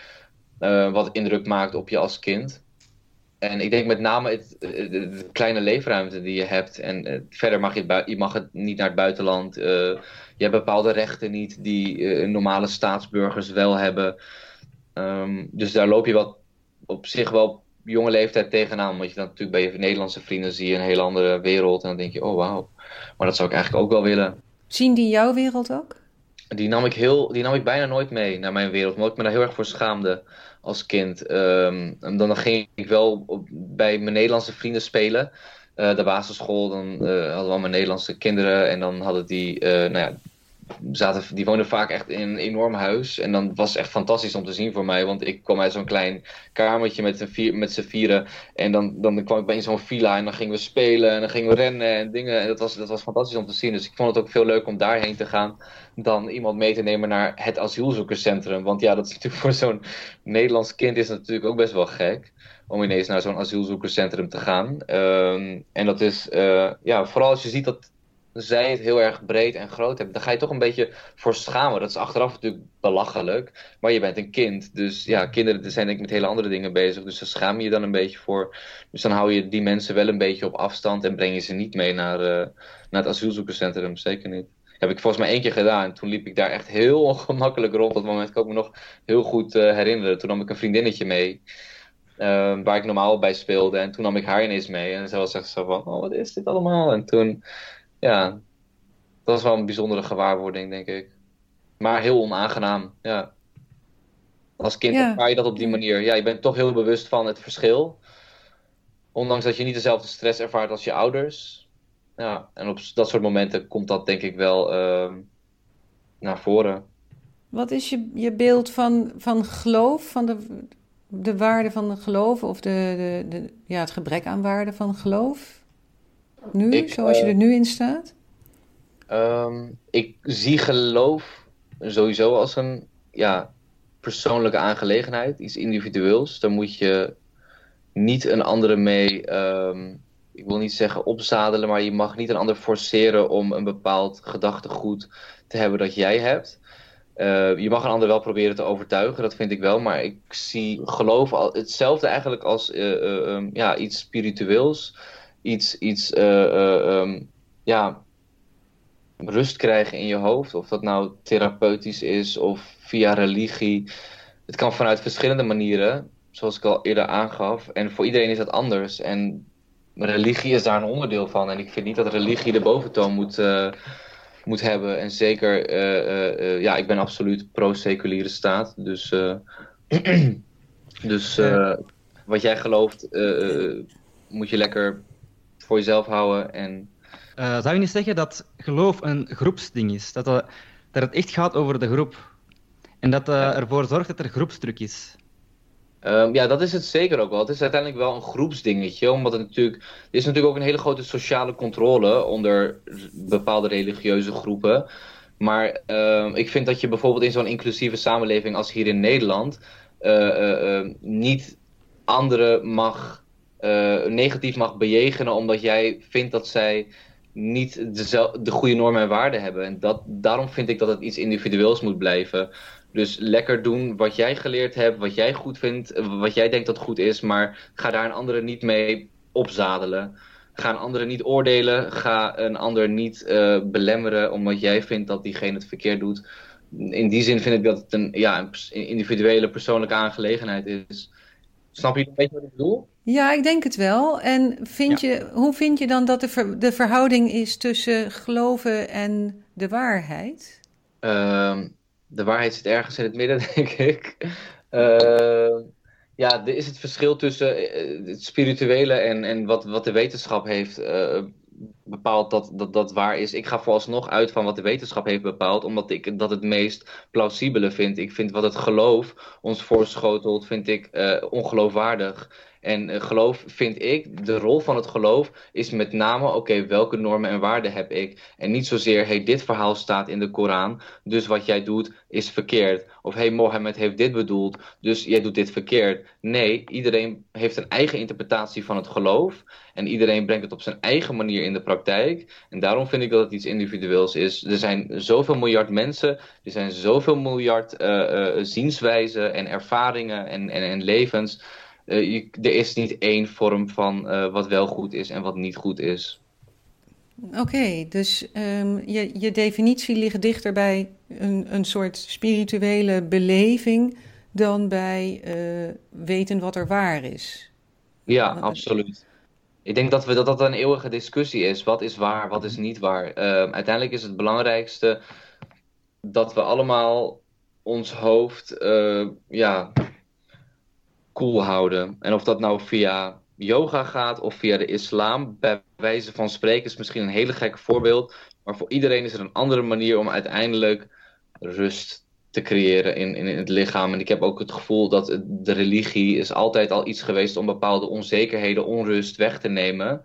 Uh, wat indruk maakt op je als kind. En ik denk met name het, de, kleine leefruimte die je hebt. En verder mag je, je mag het niet naar het buitenland. Je hebt bepaalde rechten niet die normale staatsburgers wel hebben. Um, dus daar loop je wel op zich wel jonge leeftijd tegenaan. Want je dan natuurlijk bij je Nederlandse vrienden zie je een hele andere wereld. En dan denk je, oh wauw. Maar dat zou ik eigenlijk ook wel willen. Zien die jouw wereld ook? Die nam ik, heel, die nam ik bijna nooit mee naar mijn wereld. Omdat ik me daar heel erg voor schaamde als kind. Um, en dan ging ik wel bij mijn Nederlandse vrienden spelen. Uh, de basisschool, dan uh, hadden we allemaal Nederlandse kinderen. En dan hadden die, uh, nou ja, die woonden vaak echt in een enorm huis. En dan was het echt fantastisch om te zien voor mij. Want ik kwam uit zo'n klein kamertje met, vier, met z'n vieren. En dan, dan kwam ik bij zo'n villa en dan gingen we spelen en dan gingen we rennen en dingen. En dat was, dat was fantastisch om te zien. Dus ik vond het ook veel leuk om daarheen te gaan. Dan iemand mee te nemen naar het asielzoekerscentrum. Want ja, dat is natuurlijk voor zo'n Nederlands kind is natuurlijk ook best wel gek om ineens naar zo'n asielzoekerscentrum te gaan. Um, en dat is, uh, ja, vooral als je ziet dat zij het heel erg breed en groot hebben, dan ga je toch een beetje voor schamen. Dat is achteraf natuurlijk belachelijk, maar je bent een kind. Dus ja, kinderen zijn denk ik met hele andere dingen bezig, dus daar schaam je je dan een beetje voor. Dus dan hou je die mensen wel een beetje op afstand en breng je ze niet mee naar, uh, naar het asielzoekerscentrum, zeker niet. Heb ik volgens mij één keer gedaan. En toen liep ik daar echt heel ongemakkelijk rond. Dat moment kan ik me nog heel goed uh, herinneren. Toen nam ik een vriendinnetje mee. Uh, waar ik normaal bij speelde. En toen nam ik haar ineens mee. En ze was echt zo van, oh, wat is dit allemaal? En toen ja, dat was wel een bijzondere gewaarwording, denk ik. Maar heel onaangenaam, ja. Als kind ja. je dat op die manier. Ja, je bent toch heel bewust van het verschil. Ondanks dat je niet dezelfde stress ervaart als je ouders. Ja, en op dat soort momenten komt dat denk ik wel uh, naar voren. Wat is je, je beeld van, van geloof, van de, de waarde van geloof of de, de, de, ja, het gebrek aan waarde van geloof? Nu, zoals je eh, er nu in staat? Ehm, ik zie geloof sowieso als een ja, persoonlijke aangelegenheid, iets individueels. Daar moet je niet een andere mee, ehm, ik wil niet zeggen opzadelen, maar je mag niet een ander forceren om een bepaald gedachtegoed te hebben dat jij hebt. Uh, je mag een ander wel proberen te overtuigen, dat vind ik wel. Maar ik zie geloof al, hetzelfde eigenlijk als uh, uh, um, ja, iets spiritueels. Iets, iets um, ja, rust krijgen in je hoofd. Of dat nou therapeutisch is of via religie. Het kan vanuit verschillende manieren, zoals ik al eerder aangaf. En voor iedereen is dat anders. En religie is daar een onderdeel van. En ik vind niet dat religie de boventoon moet, uh, moet hebben. En zeker, uh, uh, ja, ik ben absoluut pro-seculiere staat. Dus, dus wat jij gelooft, moet je lekker voor jezelf houden. En... zou je niet zeggen dat geloof een groepsding is? Dat, dat het echt gaat over de groep? En dat uh, ervoor zorgt dat er groepsdruk is. Um, ja, dat is het zeker ook wel. Het is uiteindelijk wel een groepsdingetje, omdat het natuurlijk, er is natuurlijk ook een hele grote sociale controle onder bepaalde religieuze groepen. Maar uh, ik vind dat je bijvoorbeeld in zo'n inclusieve samenleving als hier in Nederland uh, niet anderen mag, negatief mag bejegenen omdat jij vindt dat zij niet de, de goede normen en waarden hebben. En dat, daarom vind ik dat het iets individueels moet blijven. Dus lekker doen wat jij geleerd hebt, wat jij goed vindt, wat jij denkt dat goed is, maar ga daar een andere niet mee opzadelen. Ga een andere niet oordelen, ga een ander niet uh, belemmeren omdat jij vindt dat diegene het verkeerd doet. In die zin vind ik dat het een, ja, individuele persoonlijke aangelegenheid is. Snap je een beetje wat ik bedoel? Ja, ik denk het wel. En vind je, hoe vind je dan dat de, ver, de verhouding is tussen geloven en de waarheid? Uh, de waarheid zit ergens in het midden, denk ik. Uh, ja, er is het verschil tussen eh, het spirituele en, en wat, wat de wetenschap heeft uh, bepaald dat, dat dat waar is. Ik ga vooralsnog uit van wat de wetenschap heeft bepaald, omdat ik dat het meest plausibele vind. Ik vind wat het geloof ons voorschotelt, vind ik uh, ongeloofwaardig. En uh, geloof vind ik, de rol van het geloof is met name, oké, welke normen en waarden heb ik? En niet zozeer, hey, dit verhaal staat in de Koran, dus wat jij doet is verkeerd. Of hey, Mohammed heeft dit bedoeld, dus jij doet dit verkeerd. Nee, iedereen heeft een eigen interpretatie van het geloof. En iedereen brengt het op zijn eigen manier in de praktijk. En daarom vind ik dat het iets individueels is. Er zijn zoveel miljard mensen, er zijn zoveel miljard uh, uh, zienswijzen en ervaringen en, en, en levens. Uh, je, er is niet één vorm van uh, wat wel goed is en wat niet goed is. Oké, okay, dus um, je, je definitie ligt dichter bij een, een soort spirituele beleving dan bij uh, weten wat er waar is. Ja, absoluut. Ik denk dat we, dat, dat een eeuwige discussie is. Wat is waar, wat is niet waar? Ehm, uiteindelijk is het belangrijkste dat we allemaal ons hoofd ja, cool houden. En of dat nou via yoga gaat of via de islam, bij wijze van spreken is misschien een hele gekke voorbeeld. Maar voor iedereen is er een andere manier om uiteindelijk rust te creëren in, in, het lichaam. En ik heb ook het gevoel dat de religie is altijd al iets geweest om bepaalde onzekerheden, onrust weg te nemen.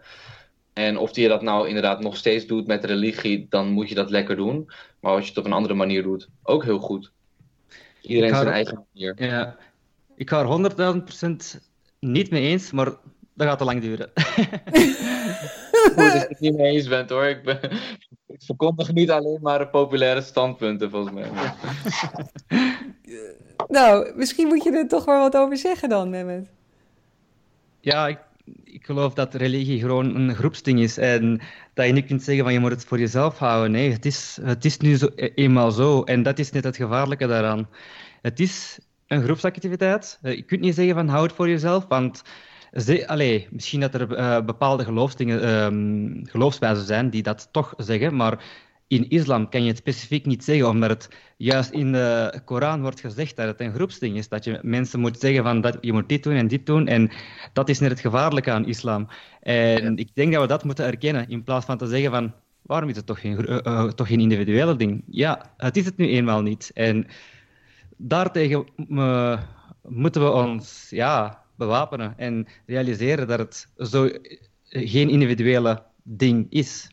En of je dat nou inderdaad nog steeds doet met religie, dan moet je dat lekker doen. Maar als je het op een andere manier doet, ook heel goed. Iedereen zijn eigen manier. Ja, ik ga er 100.000% niet mee eens, maar dat gaat te lang duren. Goed dat je het niet mee eens bent hoor. Ik, ben, ik verkondig niet alleen maar populaire standpunten volgens mij. nou, misschien moet je er toch wel wat over zeggen dan, Mehmet. Ja, ik, ik geloof dat religie gewoon een groepsding is. En dat je niet kunt zeggen van je moet het voor jezelf houden. Nee, het is, het is nu zo, eenmaal zo. En dat is net het gevaarlijke daaraan. Het is een groepsactiviteit. Je kunt niet zeggen van hou het voor jezelf, want ze, allee, misschien dat er uh, bepaalde geloofsdingen, um, geloofswijzen zijn die dat toch zeggen, maar in islam kan je het specifiek niet zeggen, omdat het juist in de Koran wordt gezegd dat het een groepsding is. Dat je mensen moet zeggen van dat je moet dit doen en dit doen. En dat is net het gevaarlijke aan islam. En ja. ik denk dat we dat moeten erkennen, in plaats van te zeggen van waarom is het toch geen, uh, uh, toch geen individuele ding? Ja, het is het nu eenmaal niet. En daartegen uh, moeten we ons ja, bewapenen en realiseren dat het zo geen individuele ding is.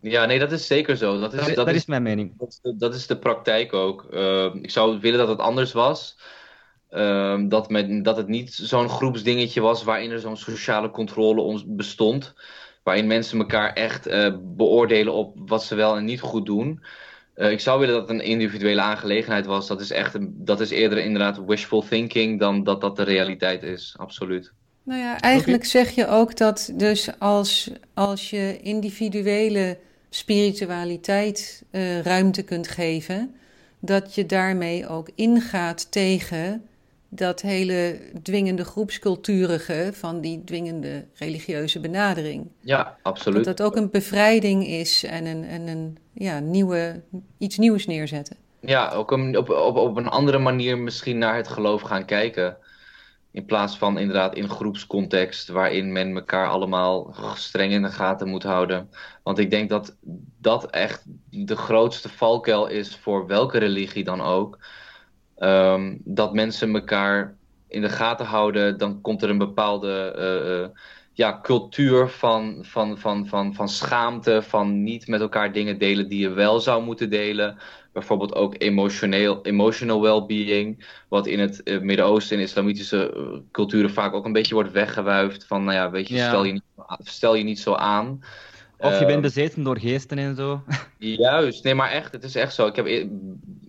Ja, nee, dat is zeker zo. Dat is, Dat, dat dat is, is mijn mening. dat, is- dat is de praktijk ook. Eh, ik zou willen dat het anders was. Ehm, dat, met, dat het niet zo'n groepsdingetje was waarin er zo'n sociale controle ons bestond. Waarin mensen elkaar echt eh, beoordelen op wat ze wel en niet goed doen. Eh, ik zou willen dat het een individuele aangelegenheid was. Dat is, echt een, dat is eerder inderdaad wishful thinking dan dat dat de realiteit is. Absoluut. Nou ja, eigenlijk zeg je ook dat dus als, als je individuele spiritualiteit eh, ruimte kunt geven, dat je daarmee ook ingaat tegen dat hele dwingende groepsculturige van die dwingende religieuze benadering. Ja, Dat absoluut. dat ook een bevrijding is en een, en een ja, nieuwe, iets nieuws neerzetten. Ja, ook een, op, op, op een andere manier misschien naar het geloof gaan kijken. In plaats van inderdaad in groepscontext, waarin men elkaar allemaal streng in de gaten moet houden. Want ik denk dat dat echt de grootste valkuil is voor welke religie dan ook. Ehm, dat mensen elkaar in de gaten houden, dan komt er een bepaalde eh, eh, ja, cultuur van, van, van, van, van schaamte, van niet met elkaar dingen delen die je wel zou moeten delen. Bijvoorbeeld ook emotioneel, emotional well-being, wat in het eh, Midden-Oosten en islamitische culturen vaak ook een beetje wordt weggewuifd. Van, nou ja, weet je, Ja. stel, je niet, stel je niet zo aan. Of je Ehm, bent bezeten door geesten en zo. Juist, nee, maar echt, het is echt zo. Ik heb e-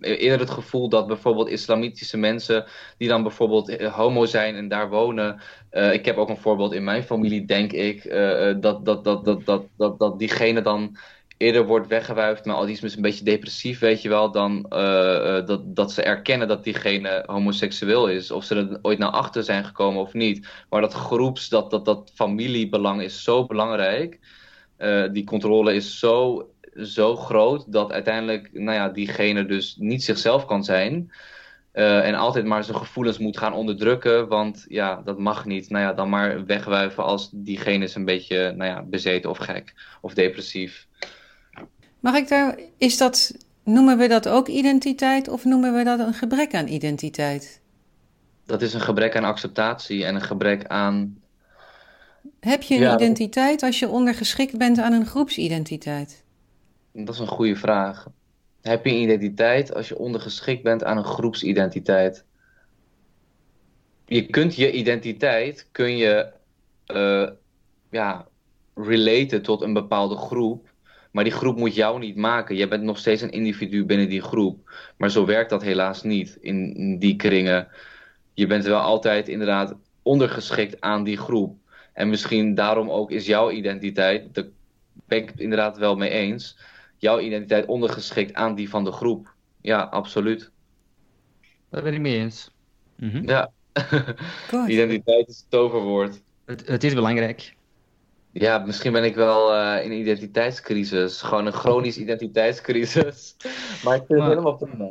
eerder het gevoel dat bijvoorbeeld islamitische mensen, die dan bijvoorbeeld eh, homo zijn en daar wonen. eh, ik heb ook een voorbeeld in mijn familie, denk ik, eh, dat, dat, dat, dat, dat, dat, dat diegene dan eerder wordt weggewuifd, maar al die is een beetje depressief, weet je wel, dan dat, dat ze erkennen dat diegene homoseksueel is. Of ze er ooit naar achter zijn gekomen of niet. Maar dat groeps, dat, dat, dat familiebelang is zo belangrijk. Eh, die controle is zo, zo groot dat uiteindelijk nou ja, diegene dus niet zichzelf kan zijn. eh, en altijd maar zijn gevoelens moet gaan onderdrukken, want ja, dat mag niet. Nou ja, dan maar wegwuiven als diegene is een beetje nou ja, bezeten of gek of depressief. Mag ik daar, is dat, noemen we dat ook identiteit of noemen we dat een gebrek aan identiteit? Dat is een gebrek aan acceptatie en een gebrek aan. Heb je een Ja, identiteit als je ondergeschikt bent aan een groepsidentiteit? Dat is een goede vraag. Heb je een identiteit als je ondergeschikt bent aan een groepsidentiteit? Je kunt je identiteit kun je eh, ja, relaten tot een bepaalde groep, maar die groep moet jou niet maken. Je bent nog steeds een individu binnen die groep. Maar zo werkt dat helaas niet in die kringen. Je bent wel altijd inderdaad ondergeschikt aan die groep. En misschien daarom ook is jouw identiteit, daar ben ik het inderdaad wel mee eens, jouw identiteit ondergeschikt aan die van de groep. Ja, absoluut. Daar ben ik mee eens. Mhm. Ja, Goed. identiteit is het toverwoord. het, het is belangrijk. Ja, misschien ben ik wel eh, in een identiteitscrisis. Gewoon een chronische identiteitscrisis. Maar ik vind het helemaal prima.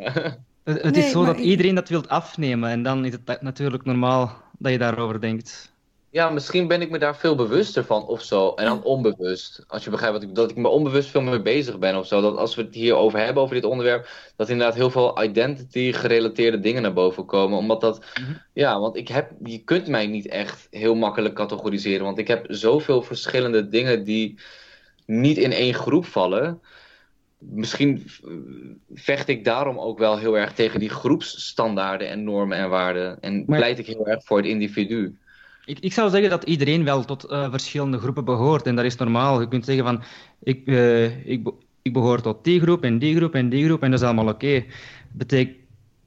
Het, het Nee, is zo dat ik- iedereen dat wilt afnemen en dan is het na- natuurlijk normaal dat je daarover denkt. Ja, misschien ben ik me daar veel bewuster van of zo. En dan onbewust. Als je begrijpt wat ik Dat ik me onbewust veel meer bezig ben of zo. Dat als we het hier over hebben, over dit onderwerp. Dat inderdaad heel veel identity gerelateerde dingen naar boven komen. Omdat dat. Mhm. Ja, want ik heb. Je kunt mij niet echt heel makkelijk categoriseren. Want ik heb zoveel verschillende dingen die niet in één groep vallen. Misschien vecht ik daarom ook wel heel erg tegen die groepsstandaarden en normen en waarden. En Maar- pleit ik heel erg voor het individu. Ik, ik zou zeggen dat iedereen wel tot eh, verschillende groepen behoort en dat is normaal. Je kunt zeggen van, ik, eh, ik, ik behoor tot die groep en die groep en die groep en dat is allemaal oké. Betekent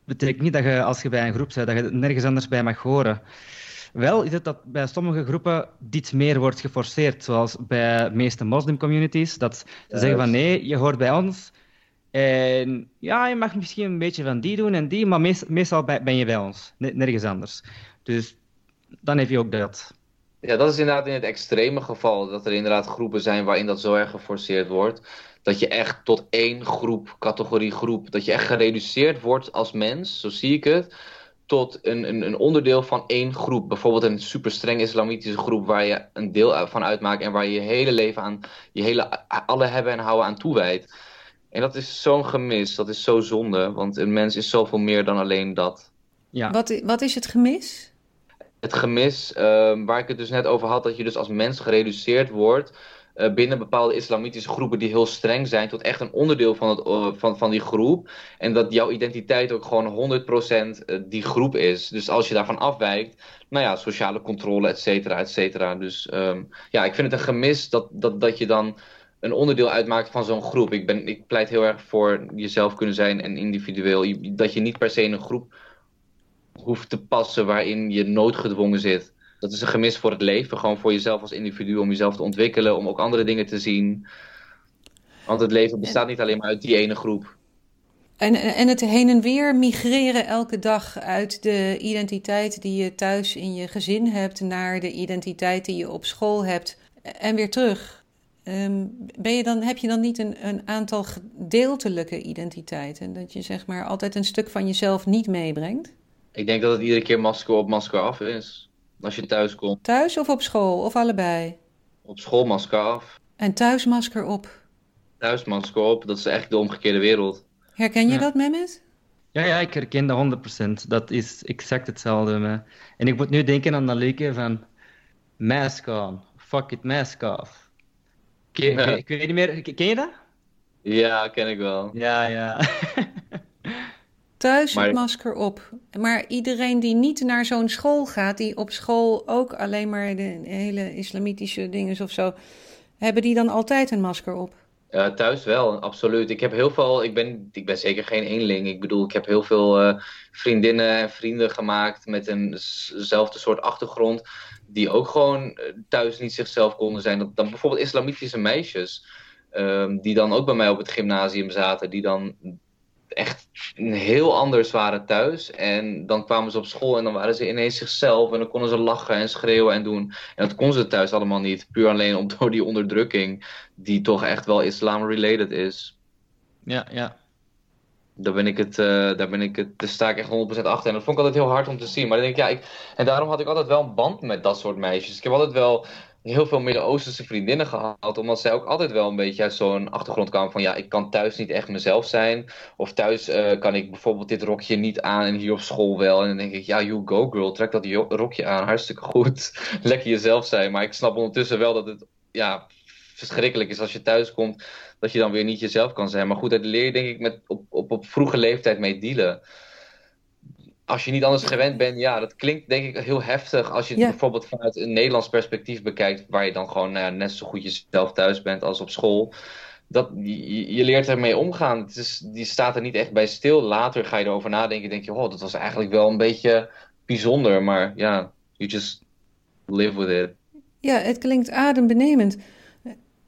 betekent niet dat je als je bij een groep bent, dat je nergens anders bij mag horen. Wel is het dat bij sommige groepen dit meer wordt geforceerd, zoals bij de meeste moslimcommunities, dat ze zeggen van nee, je hoort bij ons. En ja, je mag misschien een beetje van die doen en die, maar meest- meestal ben je bij ons, ne- nergens anders. Dus dan heb je ook dat. Ja, dat is inderdaad in het extreme geval. Dat er inderdaad groepen zijn waarin dat zo erg geforceerd wordt. Dat je echt tot één groep, categorie groep, dat je echt gereduceerd wordt als mens, zo zie ik het, tot een, een, een onderdeel van één groep. Bijvoorbeeld een super streng islamitische groep waar je een deel van uitmaakt en waar je je hele leven aan, je hele alle hebben en houden aan toewijdt. En dat is zo'n gemis, dat is zo zonde, want een mens is zoveel meer dan alleen dat. Ja. Wat, wat is het gemis? Het gemis, ehm, waar ik het dus net over had, dat je dus als mens gereduceerd wordt uh, binnen bepaalde islamitische groepen die heel streng zijn, tot echt een onderdeel van, het, uh, van, van die groep. En dat jouw identiteit ook gewoon 100% die groep is. Dus als je daarvan afwijkt, nou ja, sociale controle, et cetera, et cetera. Dus um, ja, ik vind het een gemis dat, dat, dat je dan een onderdeel uitmaakt van zo'n groep. Ik, ben, ik pleit heel erg voor jezelf kunnen zijn en individueel. Dat je niet per se in een groep hoeft te passen waarin je noodgedwongen zit. Dat is een gemis voor het leven. Gewoon voor jezelf als individu, om jezelf te ontwikkelen, om ook andere dingen te zien. Want het leven bestaat niet alleen maar uit die ene groep. En, en het heen en weer migreren elke dag uit de identiteit die je thuis in je gezin hebt naar de identiteit die je op school hebt en weer terug. Um, ben je dan, heb je dan niet een, een aantal gedeeltelijke identiteiten? Dat je zeg maar altijd een stuk van jezelf niet meebrengt? Ik denk dat het iedere keer masker op, masker af is. Als je thuis komt. Thuis of op school? Of allebei? Op school masker af. En thuis masker op? Thuis masker op. Dat is eigenlijk de omgekeerde wereld. Herken je ja. dat, Mehmet? Ja, ja, ik herken dat 100%. Dat is exact hetzelfde. En ik moet nu denken aan dat leuke van mask on, fuck it, mask off. Ken, ja. ik, weet niet meer, ken je dat? Ja, ken ik wel. Ja, ja. Thuis maar... het masker op. Maar iedereen die niet naar zo'n school gaat, die op school ook alleen maar de hele islamitische dingen of zo, hebben die dan altijd een masker op? Uh, thuis wel, absoluut. Ik heb heel veel, ik ben, ik ben zeker geen eenling. Ik bedoel, ik heb heel veel uh, vriendinnen en vrienden gemaakt met eenzelfde soort achtergrond. Die ook gewoon eh, thuis niet zichzelf konden zijn. Dat, dan bijvoorbeeld islamitische meisjes. Um, die dan ook bij mij op het gymnasium zaten. Die dan echt heel anders waren thuis. En dan kwamen ze op school en dan waren ze ineens zichzelf. En dan konden ze lachen en schreeuwen en doen. En dat konden ze thuis allemaal niet. Puur alleen om, door die onderdrukking. Die toch echt wel islam-related is. Ja, ja. Daar ben ik het, uh, daar ben ik het, daar sta ik echt 100% achter. En dat vond ik altijd heel hard om te zien. Maar dan denk ik, ja, ik, en daarom had ik altijd wel een band met dat soort meisjes. Ik heb altijd wel heel veel Midden-Oosterse vriendinnen gehad. Omdat zij ook altijd wel een beetje uit zo'n achtergrond kwamen van ja, ik kan thuis niet echt mezelf zijn. Of thuis uh, kan ik bijvoorbeeld dit rokje niet aan en hier op school wel. En dan denk ik, ja, you go girl, trek dat rokje aan, hartstikke goed. Lekker jezelf zijn. Maar ik snap ondertussen wel dat het ja, verschrikkelijk is als je thuis komt. Dat je dan weer niet jezelf kan zijn. Maar goed, dat leer je denk ik met, op, op, op vroege leeftijd mee dealen als je niet anders gewend bent, ja, dat klinkt denk ik heel heftig als je het bijvoorbeeld vanuit een Nederlands perspectief bekijkt, waar je dan gewoon nou ja, net zo goed jezelf thuis bent als op school. Dat, je, je leert ermee omgaan. Het is, die staat er niet echt bij stil. Later ga je erover nadenken. Denk je, oh, dat was eigenlijk wel een beetje bijzonder. Maar ja, you just live with it. Ja, het klinkt adembenemend.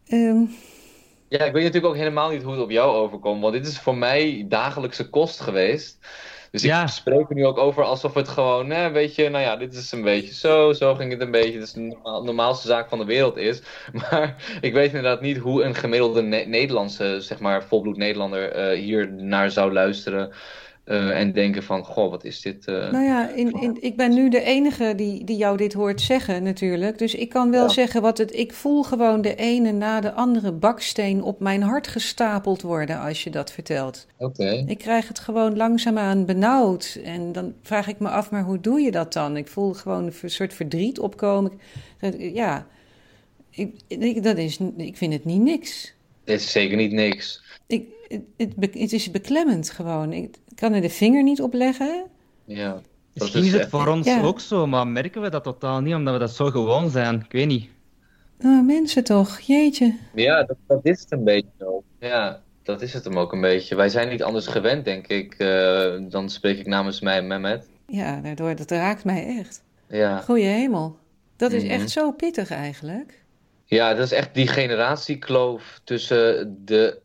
Um... Ja, ik weet natuurlijk ook helemaal niet hoe het op jou overkomt. Want dit is voor mij dagelijkse kost geweest. Dus ik spreek er nu ook over alsof het gewoon, eh, weet je, nou ja, dit is een beetje zo, zo ging het een beetje. Dat is de normaalste zaak van de wereld is. Maar ik weet inderdaad niet hoe een gemiddelde Nederlandse, zeg maar, volbloed Nederlander uh, hier naar zou luisteren. Uh, en denken van, goh, wat is dit? Uh... Nou ja, in, in, ik ben nu de enige die, die jou dit hoort zeggen natuurlijk. Dus ik kan wel ja. zeggen wat het... Ik voel gewoon de ene na de andere baksteen op mijn hart gestapeld worden als je dat vertelt. Oké. Okay. Ik krijg het gewoon langzaamaan benauwd. En dan vraag ik me af, maar hoe doe je dat dan? Ik voel gewoon een soort verdriet opkomen. Ja, ik, ik, dat is, ik vind het niet niks. Het is zeker niet niks. Ik, het, het, het is beklemmend gewoon. Ik, kan er de vinger niet op leggen. Ja. Misschien is, het voor ons ja. ook zo, maar merken we dat totaal niet, omdat we dat zo gewoon zijn. Ik weet niet. Oh, mensen toch, jeetje. Ja, dat, dat is het een beetje zo. Ja, dat is het hem ook een beetje. Wij zijn niet anders gewend, denk ik. Uh, dan spreek ik namens mij en Mehmet. Ja, daardoor, dat raakt mij echt. Ja. Goeie hemel. Dat is mm -hmm. echt zo pittig eigenlijk. Ja, dat is echt die generatiekloof tussen de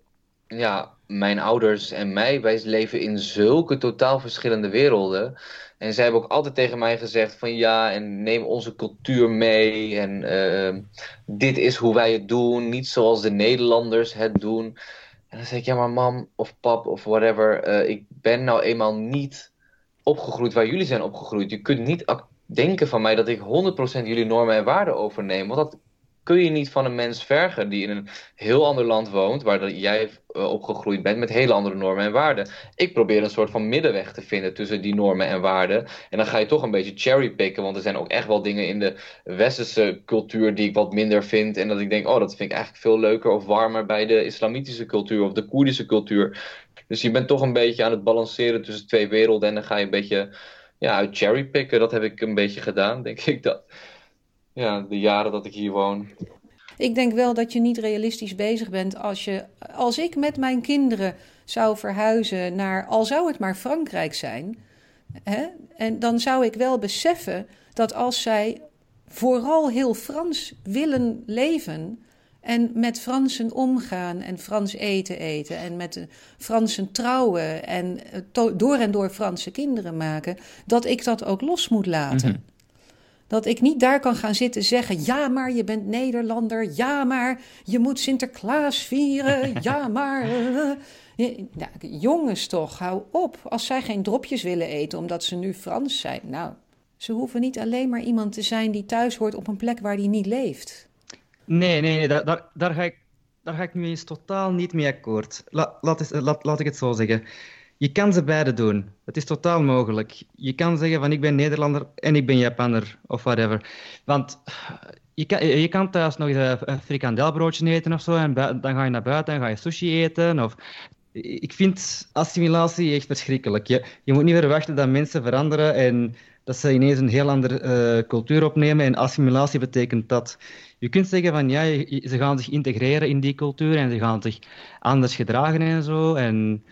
ja, mijn ouders en mij, wij leven in zulke totaal verschillende werelden. En zij hebben ook altijd tegen mij gezegd van ja, en neem onze cultuur mee. En uh, dit is hoe wij het doen, niet zoals de Nederlanders het doen. En dan zeg ik, ja maar mam of pap of whatever, uh, ik ben nou eenmaal niet opgegroeid waar jullie zijn opgegroeid. Je kunt niet denken van mij dat ik 100% jullie normen en waarden overneem. Want dat kun je niet van een mens vergen die in een heel ander land woont, waar jij uh, opgegroeid bent met hele andere normen en waarden. Ik probeer een soort van middenweg te vinden tussen die normen en waarden. En dan ga je toch een beetje cherrypicken, want er zijn ook echt wel dingen in de westerse cultuur die ik wat minder vind. En dat ik denk, oh, dat vind ik eigenlijk veel leuker of warmer bij de islamitische cultuur of de Koerdische cultuur. Dus je bent toch een beetje aan het balanceren tussen twee werelden en dan ga je een beetje ja, uit cherrypicken. Dat heb ik een beetje gedaan, denk ik. Dat, ja, de jaren dat ik hier woon. Ik denk wel dat je niet realistisch bezig bent als je, als ik met mijn kinderen zou verhuizen naar, al zou het maar Frankrijk zijn, hè, en dan zou ik wel beseffen dat als zij vooral heel Frans willen leven en met Fransen omgaan en Frans eten eten en met Fransen trouwen en eh, door en door Franse kinderen maken, dat ik dat ook los moet laten. Mhm. Dat ik niet daar kan gaan zitten zeggen: ja, maar je bent Nederlander. Ja, maar je moet Sinterklaas vieren. Ja, maar. Ja, jongens toch, hou op. Als zij geen dropjes willen eten omdat ze nu Frans zijn. Nou, ze hoeven niet alleen maar iemand te zijn die thuis hoort op een plek waar die niet leeft. Nee, nee, nee daar, daar, daar, ga ik, daar ga ik nu eens totaal niet mee akkoord. La, laat, laat, laat ik het zo zeggen. Je kan ze beide doen. Het is totaal mogelijk. Je kan zeggen van ik ben Nederlander en ik ben Japanner of whatever. Want je kan, je kan thuis nog een frikandelbroodje eten of zo en dan ga je naar buiten en ga je sushi eten. Of... Ik vind assimilatie echt verschrikkelijk. Je, je moet niet verwachten dat mensen veranderen en dat ze ineens een heel andere uh, cultuur opnemen. En assimilatie betekent dat. Je kunt zeggen van ja, ze gaan zich integreren in die cultuur en ze gaan zich anders gedragen en zo. En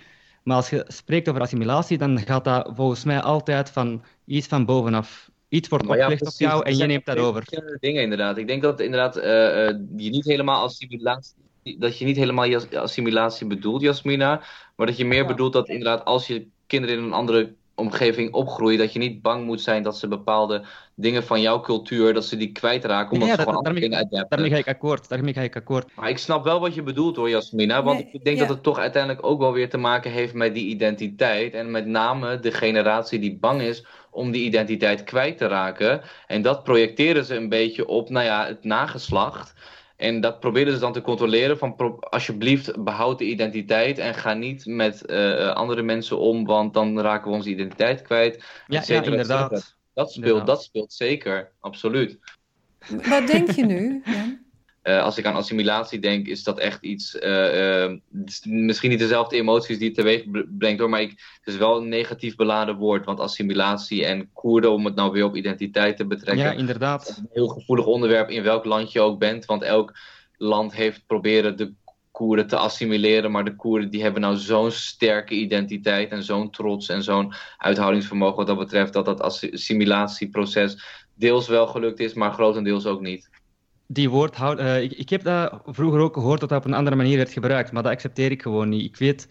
maar als je spreekt over assimilatie, dan gaat dat volgens mij altijd van iets van bovenaf. Iets wordt opgelegd op jou en je neemt dat over. dingen inderdaad. Ik denk dat inderdaad uh, je niet helemaal assimilatie, dat je niet helemaal je assimilatie bedoelt, Jasmina, maar dat je meer bedoelt dat inderdaad als je kinderen in een andere omgeving opgroeien, dat je niet bang moet zijn dat ze bepaalde dingen van jouw cultuur, dat ze die kwijtraken, omdat ja, ze gewoon andere dingen adapten. Daarmee ga ik akkoord, daarmee ga ik akkoord. Maar ik snap wel wat je bedoelt hoor, Jasmina, want ik denk dat het toch uiteindelijk ook wel weer te maken heeft met die identiteit en met name de generatie die bang is om die identiteit kwijt te raken. En dat projecteren ze een beetje op, nou ja, het nageslacht. En dat probeerden ze dan te controleren van alsjeblieft behoud de identiteit en ga niet met uh, andere mensen om, want dan raken we onze identiteit kwijt. Ja, ja inderdaad. Dat speelt, dat speelt zeker, absoluut. Wat denk je nu, Uh, als ik aan assimilatie denk, is dat echt iets. Uh, uh, misschien niet dezelfde emoties die het teweeg brengt hoor, maar ik, het is wel een negatief beladen woord. Want assimilatie en Koerden, om het nou weer op identiteit te betrekken. Ja, inderdaad. een heel gevoelig onderwerp in welk land je ook bent. Want elk land heeft proberen de Koerden te assimileren. Maar de Koerden die hebben nou zo'n sterke identiteit en zo'n trots en zo'n uithoudingsvermogen wat dat betreft. Dat dat assimilatieproces deels wel gelukt is, maar grotendeels ook niet die woordhoud, uh, ik, ik, heb dat vroeger ook gehoord dat dat op een andere manier werd gebruikt, maar dat accepteer ik gewoon niet. Ik weet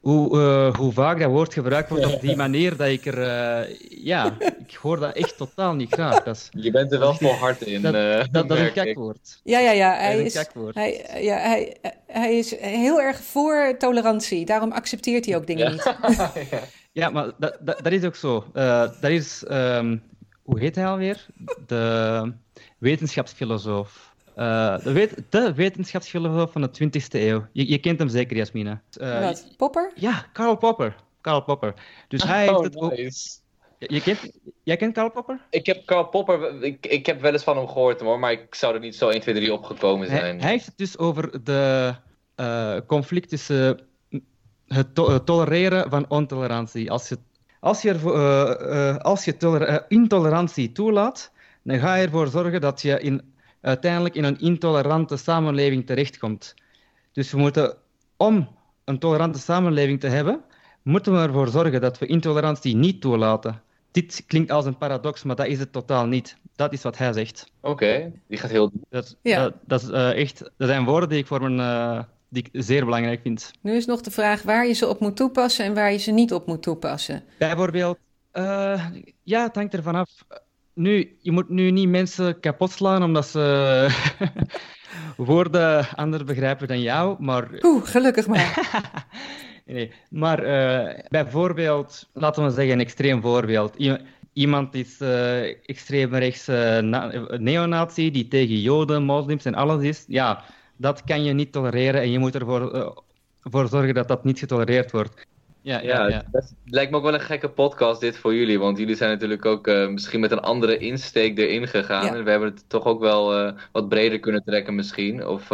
hoe, uh, hoe vaak dat woord gebruikt wordt op die manier dat ik er, uh, ja, ik hoor dat echt totaal niet graag. Dat is, Je bent er wel vol hard in. Dat, dat, dat is een kakwoord. Ja, ja, ja. Hij is, hij, ja hij, hij is heel erg voor tolerantie. Daarom accepteert hij ook dingen ja. niet. ja, maar dat, dat, dat, is ook zo. dat is, um, hoe heet hij alweer? De wetenschapsfilosoof. Uh, de, wet de, wetenschapsfilosoof van de 20e eeuw. Je, je kent hem zeker, Jasmina. Uh, Wat? Popper? Ja, Karl Popper. Karl Popper. Dus hij oh, heeft het nice. ook... Je kent, jij kent Karl Popper? Ik heb Karl Popper, ik, ik heb wel eens van hem gehoord hoor, maar ik zou er niet zo 1, 2, 3 opgekomen zijn. Hij, hij heeft het dus over de uh, conflict tussen het, to het, tolereren van intolerantie. Als je, als je, uh, als je intolerantie toelaat, dan ga je ervoor zorgen dat je in, uiteindelijk in een intolerante samenleving terechtkomt. Dus we moeten, om een tolerante samenleving te hebben, moeten we ervoor zorgen dat we intolerantie niet toelaten. Dit klinkt als een paradox, maar dat is het totaal niet. Dat is wat hij zegt. Oké, die gaat heel Dat, ja. dat, dat is uh, echt, dat zijn woorden die ik voor mijn, uh, die ik zeer belangrijk vind. Nu is nog de vraag waar je ze op moet toepassen en waar je ze niet op moet toepassen. Bijvoorbeeld, uh, ja, het hangt ervan af nu, je moet nu niet mensen kapot slaan omdat ze woorden anders begrijpen dan jou, maar... Oeh, gelukkig maar. nee, maar uh, bijvoorbeeld, laten we zeggen een extreem voorbeeld. iemand is uh, extreem rechts uh, neonazi die tegen joden, moslims en alles is, ja, dat kan je niet tolereren en je moet ervoor uh, voor zorgen dat dat niet getolereerd wordt. Ja, ja, ja, Het lijkt me ook wel een gekke podcast dit voor jullie, want jullie zijn natuurlijk ook misschien met een andere insteek erin gegaan. En we hebben het toch ook wel wat breder kunnen trekken misschien. Of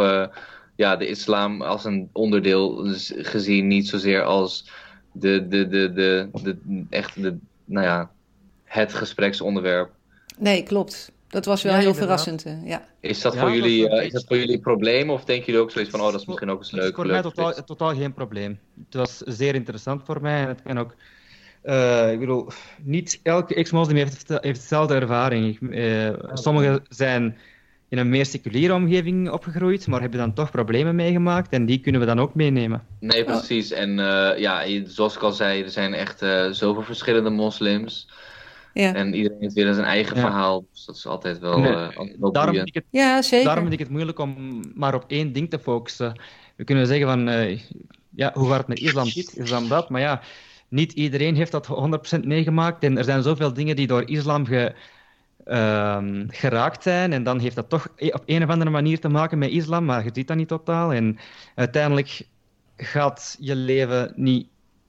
ja, de islam als een onderdeel gezien, niet zozeer als de, de, de, de, de, de echt de, nou ja, het gespreksonderwerp. Nee, klopt. Dat was wel heel verrassend. Ja. Is, dat voor jullie, uh, is dat voor jullie een probleem? Of denken jullie ook zoiets van, oh, dat is misschien ook eens leuk? Voor mij totaal, totaal geen probleem. Het was zeer interessant voor mij. En het kan ook... Uh, ik bedoel, niet elke ex-moslim heeft, heeft dezelfde ervaring. Uh, sommigen zijn in een meer seculiere omgeving opgegroeid, maar hebben dan toch problemen meegemaakt en die kunnen we dan ook meenemen. Nee, precies. En uh, ja, zoals ik al zei, er zijn echt uh, zoveel verschillende moslims. Ja. En iedereen heeft weer zijn eigen verhaal, dus dat is altijd wel, nee, uh, wel daarom, vind ik het, ja, zeker. daarom vind ik het moeilijk om maar op één ding te focussen. We kunnen zeggen van, ja, hoe gaat het met islam dit, islam dat, maar ja, niet iedereen heeft dat 100% meegemaakt en er zijn zoveel dingen die door islam ge Ehm, geraakt zijn. En dan heeft dat toch e- op een of andere manier te maken met islam, maar je ziet dat niet totaal. En uiteindelijk gaat je leven niet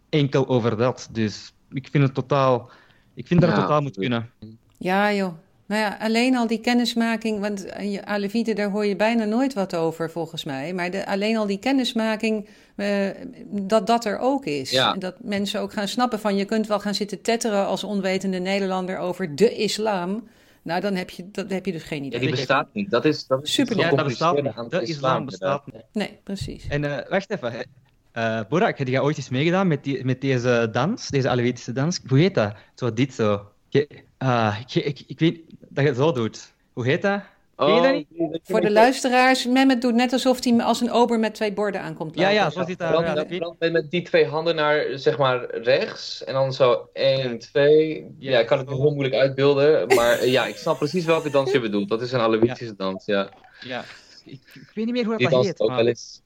enkel over dat. Dus ik vind het totaal... Ik vind dat het totaal moet kunnen. Ja, joh. Nou ja, alleen al die kennismaking, want Alevieten, daar hoor je bijna nooit wat over volgens mij. Maar de, alleen al die kennismaking, uh, dat dat er ook is. Ja. Dat mensen ook gaan snappen van, je kunt wel gaan zitten tetteren als onwetende Nederlander over de islam. Nou, dan heb je, dat heb je dus geen idee. Ja, die bestaat niet. Dat is, dat is super ja, dat bestaat niet. De islam bestaat niet. Nee, precies. En uh, wacht even. Uh, Borak, heb je ooit eens meegedaan met, die, met deze dans, deze Alevitische dans? Hoe heet dat? Zo dit zo. uh, ik, ik, ik, weet dat je het zo doet. Hoe heet dat? Oh, Voor de luisteraars, Mehmet doet net alsof hij als een ober met twee borden aankomt. Ja, ja, zo zit daar. Ja, met die twee handen naar, zeg maar, rechts. En dan zo 1, 2. Ja, ik kan het heel moeilijk uitbeelden. Maar eh, ja, ik snap precies welke dans je bedoelt. Dat is een Alevitische dans, ja. Ja, ik, ik, weet niet meer hoe dat, dat heet. Ook maar... wel eens...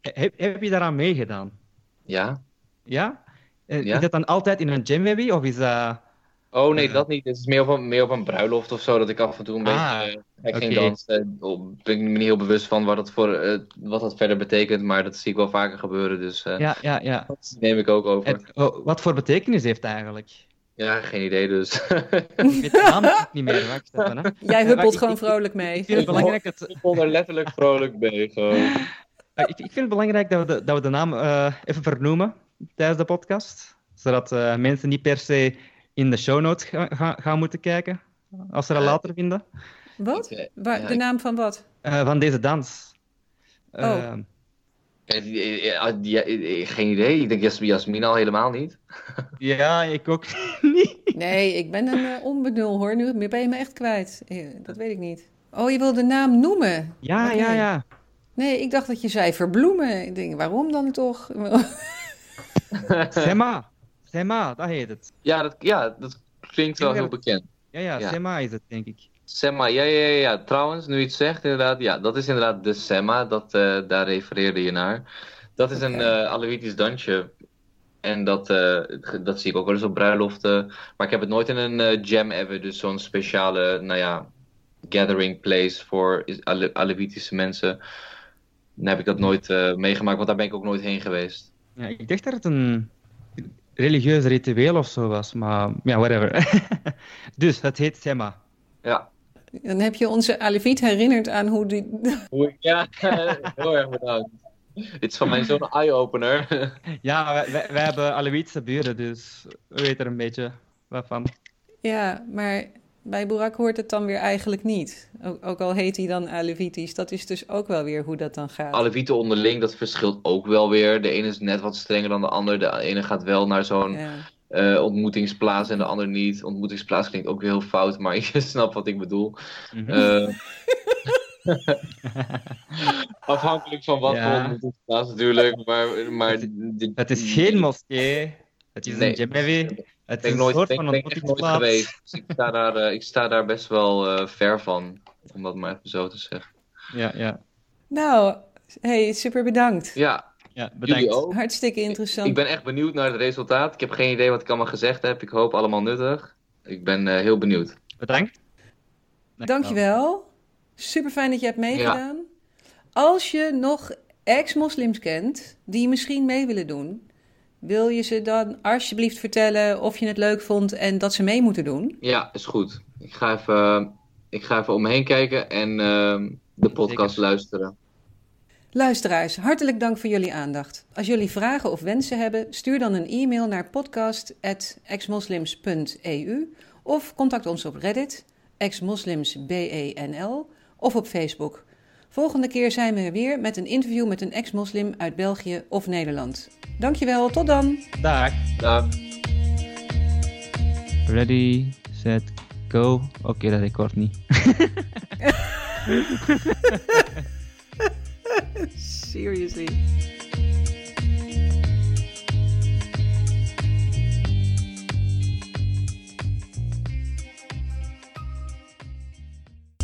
heb, heb je daaraan meegedaan? Ja. Ja? Eh, is dat dan altijd in een gym, of is dat... Oh nee, dat niet. Het is meer op, een, meer op een bruiloft of zo dat ik af en toe een ah, beetje uh, ging dansen. ben ik me niet heel bewust van wat dat, voor, uh, wat dat verder betekent, maar dat zie ik wel vaker gebeuren. Dus uh, ja, ja, ja. dat neem ik ook over. Het, oh, wat voor betekenis heeft het eigenlijk? Ja, geen idee dus. ik weet de naam niet meer. Wacht even, hè. Jij huppelt gewoon vrolijk mee. Ik vind het belangrijk dat... Ik vond er letterlijk vrolijk mee. Gewoon. ik, ik vind het belangrijk dat we de, dat we de naam even vernoemen tijdens de podcast. Zodat mensen niet per se in de show notes gaan ga, moeten kijken, als ze dat uh, later vinden. Wat? Waar, de naam van wat? Uh, van deze dans. Oh. geen idee. Ik denk Jasmin al helemaal niet. ja, ik ook niet. Nee, ik ben een uh, onbenul hoor. Nu ben je me echt kwijt. Dat weet ik niet. Oh, je wil de naam noemen? Ja, okay. ja, ja. Nee, ik dacht dat je zei verbloemen. Ik denk, waarom dan toch? Sema. Sema, dat heet het. Ja, dat, ja, dat klinkt wel heel bekend. Ja, ja, ja, Sema is het, denk ik. Sema, ja, ja, ja, ja. Trouwens, nu je het zegt, inderdaad, ja, dat is inderdaad de Sema, dat, uh, daar refereerde je naar. Dat is een uh, Alawitisch dansje. En dat, uh, dat zie ik ook wel eens op bruiloften. Maar ik heb het nooit in een jam ever, dus zo'n speciale, nou ja, gathering place voor Alevitische mensen. Dan heb ik dat nooit meegemaakt, want daar ben ik ook nooit heen geweest. Ja, ik dacht dat het een religieus ritueel of zo was, maar ja, whatever. dus het heet Sema. Ja. Dan heb je onze Aleviet herinnerd aan hoe die... ja, heel erg bedankt. Dit is van mijn zo'n eye-opener. ja, wij, wij hebben Alevitische buren, dus we weten er een beetje wat van. Ja, maar bij Boerak hoort het dan weer eigenlijk niet. Ook, ook, al heet hij dan Alevitisch. Dat is dus ook wel weer hoe dat dan gaat. Alevieten onderling, dat verschilt ook wel weer. De ene is net wat strenger dan de ander. De ene gaat wel naar zo'n eh, ontmoetingsplaats en de ander niet. Ontmoetingsplaats klinkt ook weer heel fout, maar je snapt wat ik bedoel. Mhm. Eh, afhankelijk van wat voor ontmoetingsplaats natuurlijk. Maar, maar het, is geen moskee. Het is een. Het is nooit, soort van echt nooit geweest. Dus ik, sta daar, uh, ik sta daar best wel uh, ver van, om dat maar even zo te zeggen. Ja, ja. Nou, hey, super bedankt. Ja, ja bedankt. Jullie ook. Hartstikke interessant. Ik, ik, ben echt benieuwd naar het resultaat. Ik heb geen idee wat ik allemaal gezegd heb. Ik hoop allemaal nuttig. ik ben heel benieuwd. Bedankt. Dankjewel. Super fijn dat je hebt meegedaan. Als je nog ex-moslims kent die misschien mee willen doen, wil je ze dan alsjeblieft vertellen of je het leuk vond en dat ze mee moeten doen? Ja, is goed. Ik ga even, ik ga even om me heen kijken en uh, de podcast luisteren. Luisteraars, hartelijk dank voor jullie aandacht. Als jullie vragen of wensen hebben, stuur dan een e-mail naar podcast.exmoslims.eu of contact ons op Reddit, exmoslimsbenl of op Facebook. Volgende keer zijn we er weer met een interview met een ex-moslim uit België of Nederland. Dankjewel, tot dan. Dag. Dag. Ready, set, go. Oké, okay, dat record niet. Seriously.